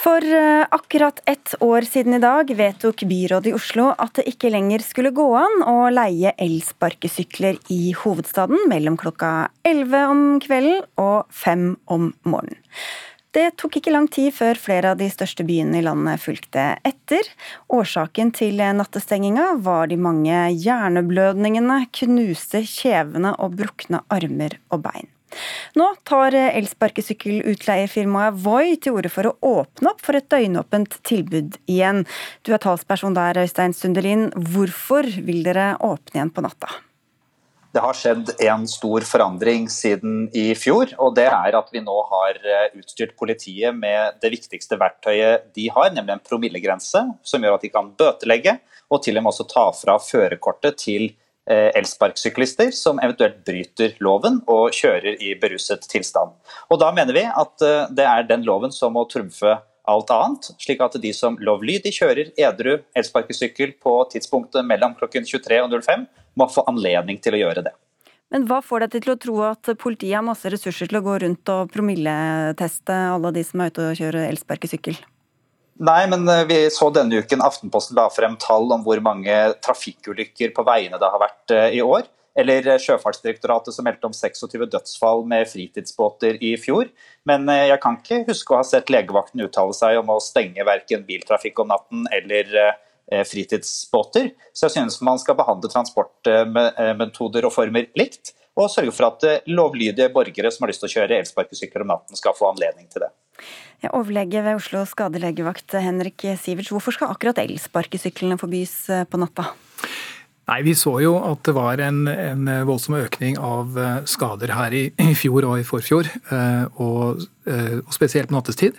For eh, akkurat ett år siden i dag vedtok byrådet i Oslo at det ikke lenger skulle gå an å leie elsparkesykler i hovedstaden mellom klokka 11 om kvelden og 5 om morgenen. Det tok ikke lang tid før flere av de største byene i landet fulgte etter. Årsaken til nattestenginga var de mange hjerneblødningene, knuste kjevene og brukne armer og bein. Nå tar elsparkesykkelutleiefirmaet Voi til orde for å åpne opp for et døgnåpent tilbud igjen. Du er talsperson der, Øystein Sundelin. Hvorfor vil dere åpne igjen på natta? Det har skjedd en stor forandring siden i fjor. og Det er at vi nå har eh, utstyrt politiet med det viktigste verktøyet de har, nemlig en promillegrense, som gjør at de kan bøtelegge og til og med også ta fra førerkortet til Eh, elsparkesyklister som eventuelt bryter loven og kjører i beruset tilstand. Og Da mener vi at eh, det er den loven som må trumfe alt annet, slik at de som lovlydig kjører edru elsparkesykkel på tidspunktet mellom klokken 23 og 05, må få anledning til å gjøre det. Men hva får deg til å tro at politiet har masse ressurser til å gå rundt og promilleteste alle de som er ute og kjører elsparkesykkel? Nei, men eh, vi så denne uken Aftenposten la frem tall om hvor mange trafikkulykker på veiene det har vært eh, i år. Eller eh, Sjøfartsdirektoratet som meldte om 26 dødsfall med fritidsbåter i fjor. Men jeg kan ikke huske å ha sett legevakten uttale seg om å stenge verken biltrafikk om natten eller fritidsbåter. Så jeg synes man skal behandle transportmetoder og former likt. Og sørge for at lovlydige borgere som har lyst til å kjøre elsparkesykler om natten, skal få anledning til det. Overlege ved Oslo skadelegevakt Henrik Siverts, hvorfor skal akkurat elsparkesyklene forbys eh, på natta? Nei, Vi så jo at det var en, en voldsom økning av eh, skader her i, i fjor og i forfjor, eh, og, og spesielt på nattestid.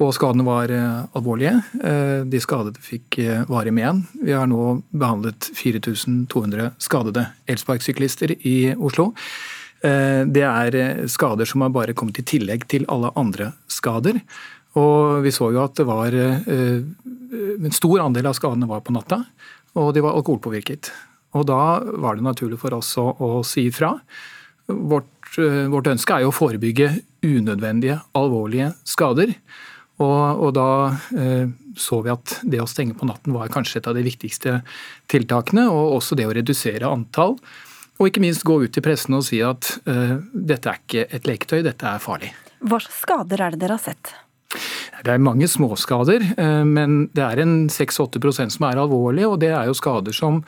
Og skadene var alvorlige. De skadede fikk varig men. Vi har nå behandlet 4200 skadede elsparkesyklister i Oslo. Eh, det er eh, skader som har bare kommet i tillegg til alle andre skader. Og vi så jo at det var eh, En stor andel av skadene var på natta, og de var alkoholpåvirket. Og da var det naturlig for oss å, å si fra. Vårt, vårt, ønske er jo å forebygge unødvendige, alvorlige skader. Og, og da eh, så vi at det å stenge på natten var kanskje et av de viktigste tiltakene. Og også det å redusere antall og ikke minst gå ut til pressen og si at uh, dette er ikke et leketøy, dette er farlig. Hva slags skader er det dere har sett? Det er mange småskader, uh, men det er en 6-8 som er alvorlige. Og det er jo skader som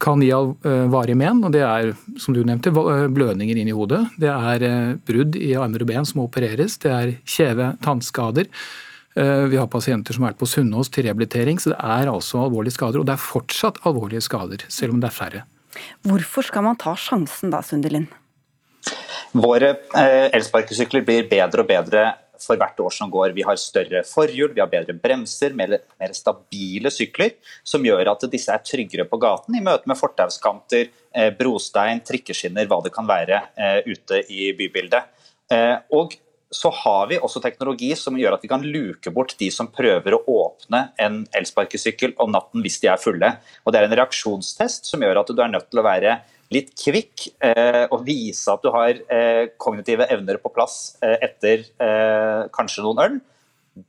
kan gi uh, varige men. Og det er, som du nevnte, blødninger inn i hodet. Det er brudd i armer og ben som må opereres. Det er kjeve tannskader. Vi har pasienter som er på Sunnaas til rehabilitering, så det er altså alvorlige skader. Og det er fortsatt alvorlige skader, selv om det er færre. Hvorfor skal man ta sjansen da, Sunderlin? Våre eh, elsparkesykler blir bedre og bedre for hvert år som går. Vi har større forhjul, vi har bedre bremser, mer, mer, stabile sykler, som gjør at disse er tryggere på gaten i møte med fortauskanter, eh, brostein, trikkeskinner, hva det kan være eh, ute i bybildet. Og så har vi også teknologi som gjør at vi kan luke bort de som prøver å åpne en elsparkesykkel om natten hvis de er fulle. Og Det er en reaksjonstest som gjør at du er nødt til å være litt kvikk eh, og vise at du har eh, kognitive evner på plass eh, etter eh, kanskje noen øl.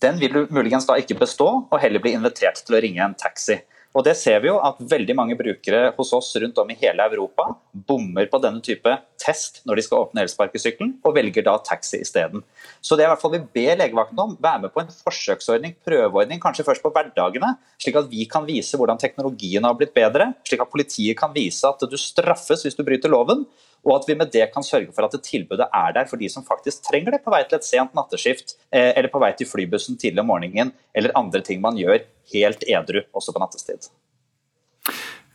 Den vil du muligens da ikke bestå, og heller bli invitert til å ringe en taxi. Og det ser vi jo at veldig mange brukere hos oss rundt om i hele Europa bommer på denne type test når de skal åpne elsparkesykkelen, og velger da taxi isteden. Så det er i hvert fall vi ber legevakten om, være med på en forsøksordning, prøveordning, kanskje først på hverdagene, slik at vi kan vise hvordan teknologien har blitt bedre, slik at politiet kan vise at du straffes hvis du bryter loven, og at vi med det kan sørge for at tilbudet er der for de som faktisk trenger det på vei til et sent natteskift, eh, eller på vei til flybussen tidlig om morgenen, eller andre ting man gjør helt edru også på nattestid.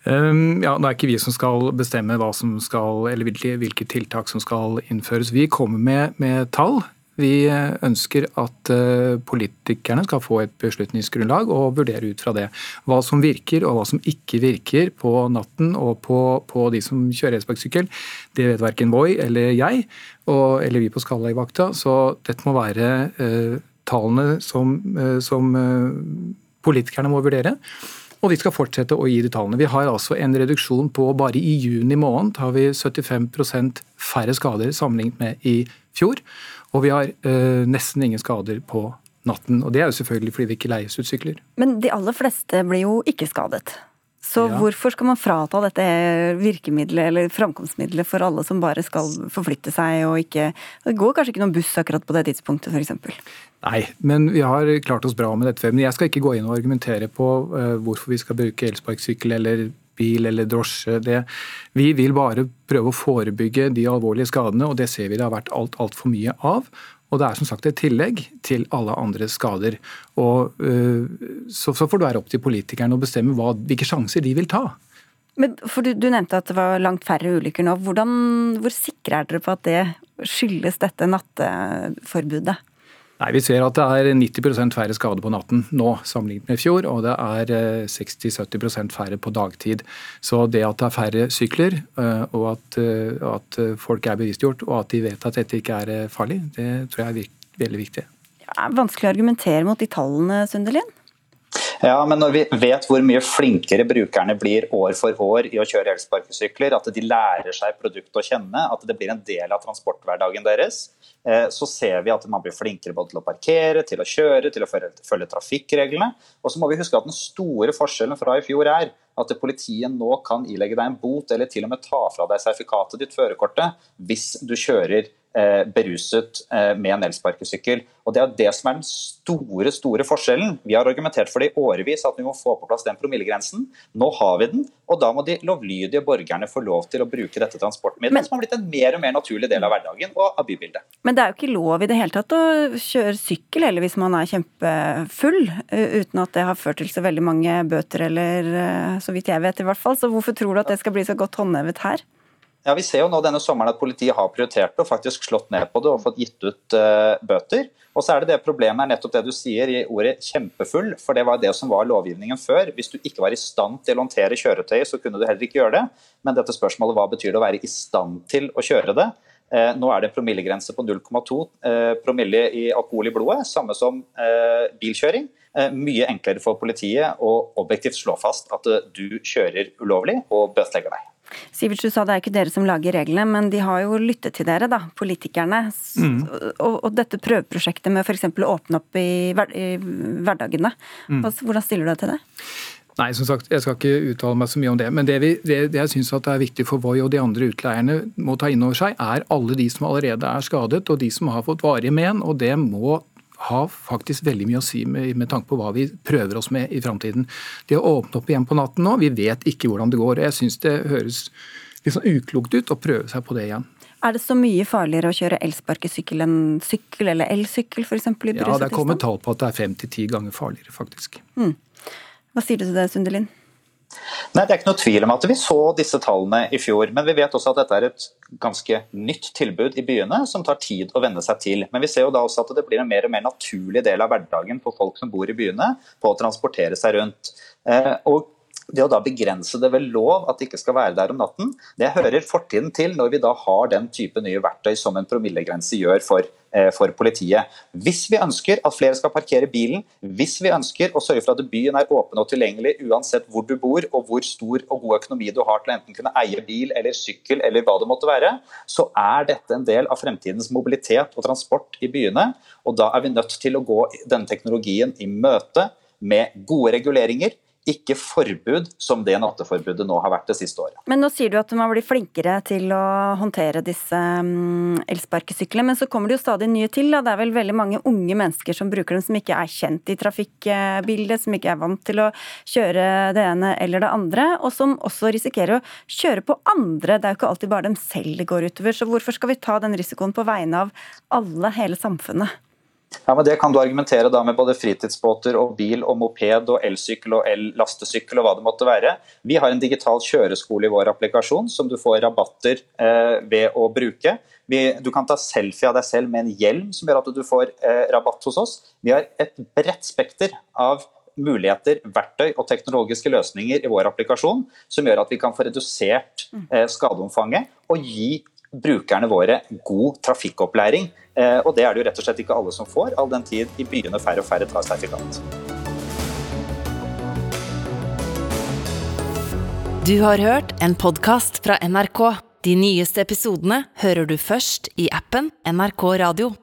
Um, ja, Det er ikke vi som skal bestemme hva som skal, eller hvilke tiltak som skal innføres. Vi kommer med, med tall vi ønsker at eh, politikerne skal få et beslutningsgrunnlag og vurdere ut fra det. Hva som virker og hva som ikke virker på natten og på, på de som kjører elsparkesykkel, det vet verken Voi eller jeg og, eller vi på Skallegvakta. Så dette må være uh, tallene som, uh, som uh, politikerne må vurdere. Og vi skal fortsette å gi de tallene. Vi har altså en reduksjon på bare i juni måned har vi 75% færre skader sammenlignet med i fjor. Og vi har eh, nesten ingen skader på natten. Og det er jo selvfølgelig fordi vi ikke leies ut sykler. Men de aller fleste blir jo ikke skadet. Så Ja. hvorfor skal man frata dette virkemidlet eller framkomstmiddelet for alle som bare skal forflytte seg og ikke Det går kanskje ikke noen buss akkurat på det tidspunktet, f.eks. Nei, men vi har klart oss bra med dette. Men jeg skal ikke gå inn og argumentere på eh, hvorfor vi skal bruke elsparkesykkel eller bil eller drosje. Det, vi vil bare prøve å forebygge de alvorlige skadene, og det ser vi det har vært alt altfor mye av. Og det er som sagt et tillegg til alle andre skader. Og, eh, så, så får det være opp til politikerne å bestemme hva, hvilke sjanser de vil ta. Men du, du nevnte at det var langt færre ulykker nå. Hvordan, hvor sikre er dere på at det skyldes dette natteforbudet? Nei, Vi ser at det er 90% færre skader på natten nå sammenlignet med i fjor, og det er eh, 60-70% færre på dagtid. Så det at det er færre sykler, eh, og at, eh, at folk er bevisstgjort, og at de vet at dette ikke er eh, farlig, det tror jeg er veldig viktig. Er vanskelig å argumentere mot de tallene, Sunderlin? Ja, men når vi vet hvor mye flinkere brukerne blir år for år i å kjøre elsparkesykler, at de lærer seg produktet å kjenne, at det blir en del av transporthverdagen deres, eh, så ser vi at man blir flinkere både til å parkere, til å kjøre, til å følge trafikkreglene. Og så må vi huske at den store forskjellen fra i fjor er at politiet nå kan ilegge deg en bot, eller til og med ta fra deg sertifikatet ditt, førerkortet, hvis du kjører eh, beruset eh, med en elsparkesykkel. Og Det er det som er den store store forskjellen. Vi har argumentert for det i årevis at vi må få på plass den promillegrensen. Nå har vi den, og da må de lovlydige borgerne få lov til å bruke dette transportmiddelet, som har blitt en mer og mer naturlig del av hverdagen og av bybildet. Men det er jo ikke lov i det hele tatt å kjøre sykkel eller hvis man er kjempefull, eh, uten at det har ført til så veldig mange bøter eller eh, så vidt jeg vet i hvert fall. Så hvorfor tror du at det skal bli så godt håndhevet her? Ja, Vi ser jo nå denne sommeren at politiet har prioritert det og faktisk slått ned på det og fått gitt ut uh, bøter. Og så er det det problemet er nettopp det du sier i ordet 'kjempefull', for det var det som var lovgivningen før. Hvis du ikke var i stand til å håndtere kjøretøyet, så kunne du heller ikke gjøre det. Men dette spørsmålet hva betyr det å være i stand til å kjøre det? Eh, nå er det en promillegrense på 0,2 eh, promille i alkohol i blodet, samme som eh, bilkjøring. Eh, mye enklere for politiet å objektivt slå fast at eh, du kjører ulovlig og bøtelegger deg. Sivert, du sa det er ikke dere som lager reglene, men de har jo lyttet til dere, da, politikerne. Mm. Og, og dette prøveprosjektet med f.eks. å åpne opp i, hver, i hverdagene. Mm. Hvordan stiller du deg til det? Nei, som sagt, jeg skal ikke uttale meg så mye om det. Men det, vi, det, det jeg syns er viktig for Voi og de andre utleierne må ta inn over seg, er alle de som allerede er skadet, og de som har fått varige men. Og det må ha faktisk veldig mye å si med, med tanke på hva vi prøver oss med i framtiden. Det å åpne opp igjen på natten nå, vi vet ikke hvordan det går. og Jeg syns det høres litt sånn uklokt ut å prøve seg på det igjen. Er det så mye farligere å kjøre elsparkesykkel enn sykkel eller elsykkel f.eks. i Ja, Det er kommet tall på at det er fem til ti ganger farligere, faktisk. Mm. Hva sier du til det, Sundelin? Nei, Det er ikke noe tvil om at vi så disse tallene i fjor, men vi vet også at dette er et ganske nytt tilbud i byene som tar tid å venne seg til. Men vi ser jo da også at det blir en mer og mer naturlig del av hverdagen for folk som bor i byene, på å transportere seg rundt. Eh, og det å da begrense det ved lov, at det ikke skal være der om natten, det hører fortiden til når vi da har den type nye verktøy som en promillegrense gjør for, for politiet. Hvis vi ønsker at flere skal parkere bilen, hvis vi ønsker å sørge for at byen er åpen og tilgjengelig uansett hvor du bor og hvor stor og god økonomi du har til å enten kunne eie bil eller sykkel eller hva det måtte være, så er dette en del av fremtidens mobilitet og transport i byene. Og da er vi nødt til å gå denne teknologien i møte med gode reguleringer, ikke forbud som det natteforbudet nå har vært det siste året. Men nå sier du at man blir flinkere til å håndtere disse mm, elsparkesyklene, men så kommer det jo stadig nye til. Da. Det er vel veldig mange unge mennesker som bruker dem, som ikke er kjent i trafikkbildet, som ikke er vant til å kjøre det ene eller det andre, og som også risikerer å kjøre på andre. Det er jo ikke alltid bare dem selv det går utover, så hvorfor skal vi ta den risikoen på vegne av alle, hele samfunnet? Ja, men Det kan du argumentere da med både fritidsbåter og bil og moped og elsykkel og el-lastesykkel og hva det måtte være. Vi har en digital kjøreskole i vår applikasjon som du får rabatter eh, ved å bruke. Vi, du kan ta selfie av deg selv med en hjelm som gjør at du får eh, rabatt hos oss. Vi har et bredt spekter av muligheter, verktøy og teknologiske løsninger i vår applikasjon som gjør at vi kan få redusert eh, skadeomfanget og gi brukerne våre god trafikkopplæring. Eh, og det er det jo rett og slett ikke alle som får, all den tid i byene færre og færre tar sertifikat. Du har hørt en podkast fra NRK. De nyeste episodene hører du først i appen NRK Radio.